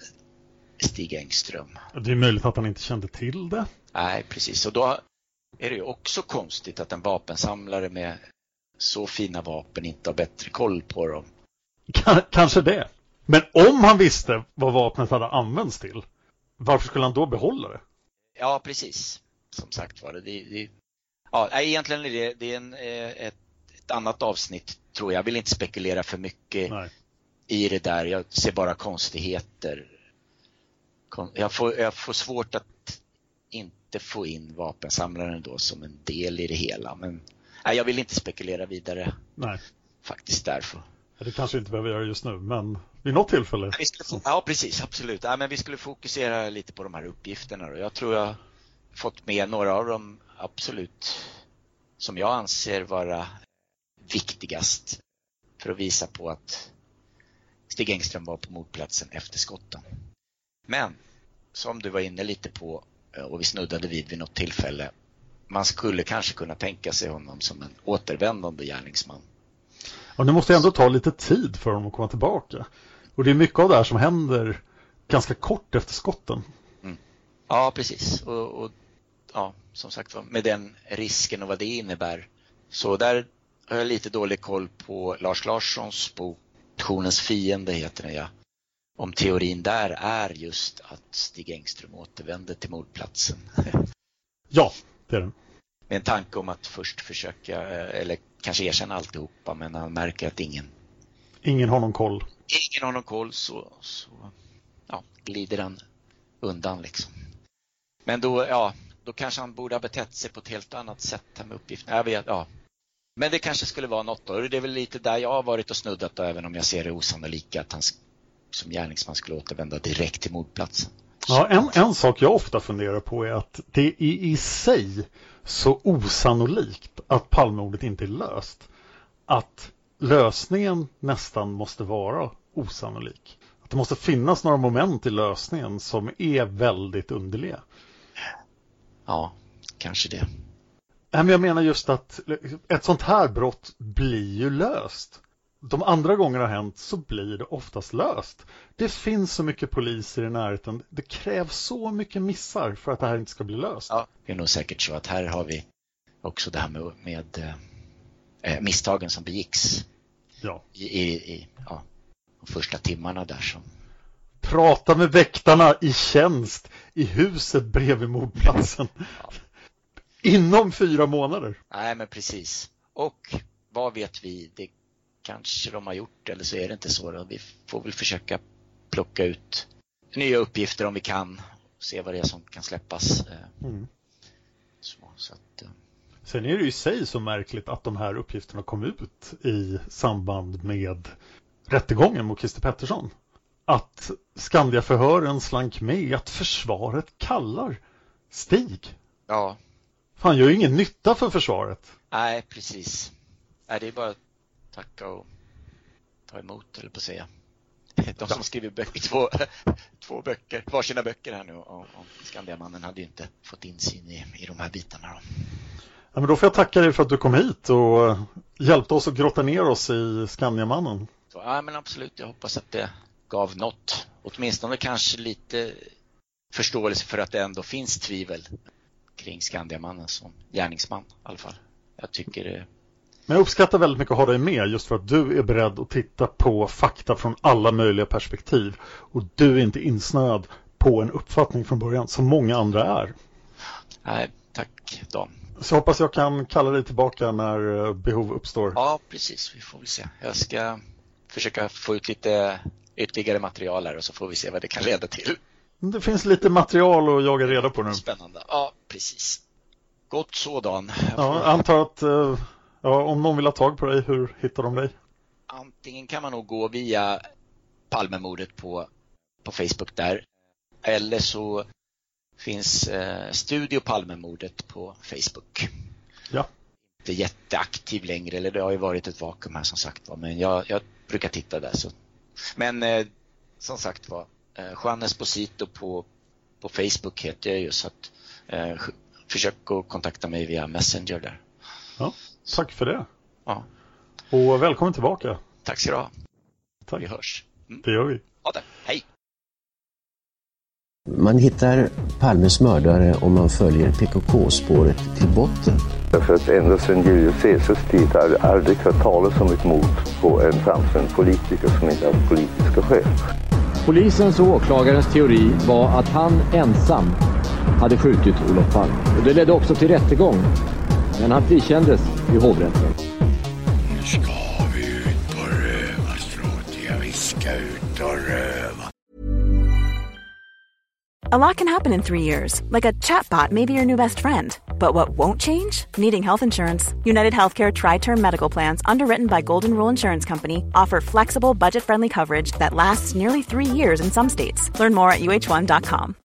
Stig Engström. Det är möjligt att han inte kände till det. Nej, precis. Och då är det ju också konstigt att en vapensamlare med så fina vapen inte har bättre koll på dem. K- kanske det. Men om han visste vad vapnet hade använts till, varför skulle han då behålla det? Ja, precis. Som sagt var det. det, ja, egentligen är det, det är en, eh, ett, ett annat avsnitt tror jag. Jag vill inte spekulera för mycket Nej. i det där. Jag ser bara konstigheter. Jag får, jag får svårt att inte få in vapensamlaren då som en del i det hela. Men nej, jag vill inte spekulera vidare Nej, faktiskt därför. det kanske inte behöver göra just nu, men vid något tillfälle. Få- ja, precis, absolut. Ja, men vi skulle fokusera lite på de här uppgifterna. Då. Jag tror jag fått med några av dem absolut som jag anser vara viktigast för att visa på att Stig Engström var på mordplatsen efter skotten. Men som du var inne lite på eh, och vi snuddade vid vid något tillfälle. Man skulle kanske kunna tänka sig honom som en återvändande gärningsman. Och det måste ändå ta lite tid för honom att komma tillbaka. Och det är mycket av det här som händer ganska kort efter skotten. Ja, precis. Och, och ja, som sagt med den risken och vad det innebär. Så där har jag lite dålig koll på Lars Larssons bok Nationens fiende heter den ja. Om teorin där är just att Stig Engström återvänder till mordplatsen. Ja, det är det. Med en tanke om att först försöka, eller kanske erkänna alltihopa, men han märker att ingen, Ingen har någon koll. ingen har någon koll så, så ja, glider han undan liksom. Men då, ja, då kanske han borde ha betett sig på ett helt annat sätt här med uppgifterna. Jag vet, ja. Men det kanske skulle vara något då. Det är väl lite där jag har varit och snuddat då, även om jag ser det osannolika att han som gärningsman skulle återvända direkt till mordplatsen. Ja, en, en sak jag ofta funderar på är att det är i sig så osannolikt att Palmemordet inte är löst. Att lösningen nästan måste vara osannolik. Att det måste finnas några moment i lösningen som är väldigt underliga. Ja, kanske det. Men jag menar just att ett sånt här brott blir ju löst. De andra gånger det har hänt så blir det oftast löst. Det finns så mycket poliser i närheten. Det krävs så mycket missar för att det här inte ska bli löst. Ja, det är nog säkert så att här har vi också det här med, med eh, misstagen som begicks Ja. i, i, i ja, de första timmarna där som Prata med väktarna i tjänst i huset bredvid mordplatsen. Inom fyra månader. Nej, men precis. Och vad vet vi? Det kanske de har gjort eller så är det inte så. Då. Vi får väl försöka plocka ut nya uppgifter om vi kan. Se vad det är som kan släppas. Eh, Mm. Så, så att, eh, Sen är det ju i sig så märkligt att de här uppgifterna kom ut i samband med rättegången mot Christer Pettersson. Att Skandiaförhören slank med att försvaret kallar Stig. ja, Han gör ju ingen nytta för försvaret. nej precis. Nej, det är bara tacka och ta emot, eller på att säga. De som skriver böcker, två, två böcker, varsina böcker här nu om, om Skandiamannen hade ju inte fått insyn i, i de här bitarna. Då. Ja, men då får jag tacka dig för att du kom hit och hjälpte oss att grotta ner oss i Skandiamannen. Så, ja, men absolut, jag hoppas att det gav något. Åtminstone kanske lite förståelse för att det ändå finns tvivel kring Skandiamannen som gärningsman i alla fall. Jag tycker det, Men jag uppskattar väldigt mycket att ha dig med just för att du är beredd att titta på fakta från alla möjliga perspektiv. Och du är inte insnöad på en uppfattning från början som många andra är. Nej, tack Dan. Så hoppas jag kan kalla dig tillbaka när eh, behov uppstår. Ja, precis. Vi får väl se. Jag ska försöka få ut lite ytterligare material här och så får vi se vad det kan leda till. Det finns lite material att jaga reda på nu. Spännande. Ja, precis. Gott så Dan. Ja, jag antar att eh, ja, om någon vill ha tag på dig, hur hittar de dig? Antingen kan man nog gå via Palmemordet på, på Facebook där. Eller så finns eh, Studio Palmemordet på Facebook. Ja. Inte jätteaktiv längre, eller det har ju varit ett vakuum här som sagt var, men jag, jag brukar titta där. Så. Men eh, som sagt var, eh, Juan Esposito på, på Facebook heter jag ju så att eh, försök att kontakta mig via Messenger där. Ja, tack för det. Ja. Och välkommen tillbaka. Tack ska du ha. Tack. Vi hörs. Det gör vi. Ja, det. Hej! Man hittar Palmes mördare om man följer PKK-spåret till botten. Därför att ända sedan Julius Caesars tid har det aldrig hört talas om ett mord på en framstående politiker som inte haft politiska skäl. Polisens och åklagarens teori var att han ensam hade skjutit Olof Palme. Och det ledde också till rättegång. Men han frikändes i hovrätten. Nu ska vi ut på rövarstråt. Ja, vi ska ut och röva. A lot can happen in three years, like a chatbot may be your new best friend. But what won't change? Needing health insurance. United Healthcare Tri Term Medical Plans, underwritten by Golden Rule Insurance Company, offer flexible, budget friendly coverage that lasts nearly three years in some states. Learn more at uh1.com.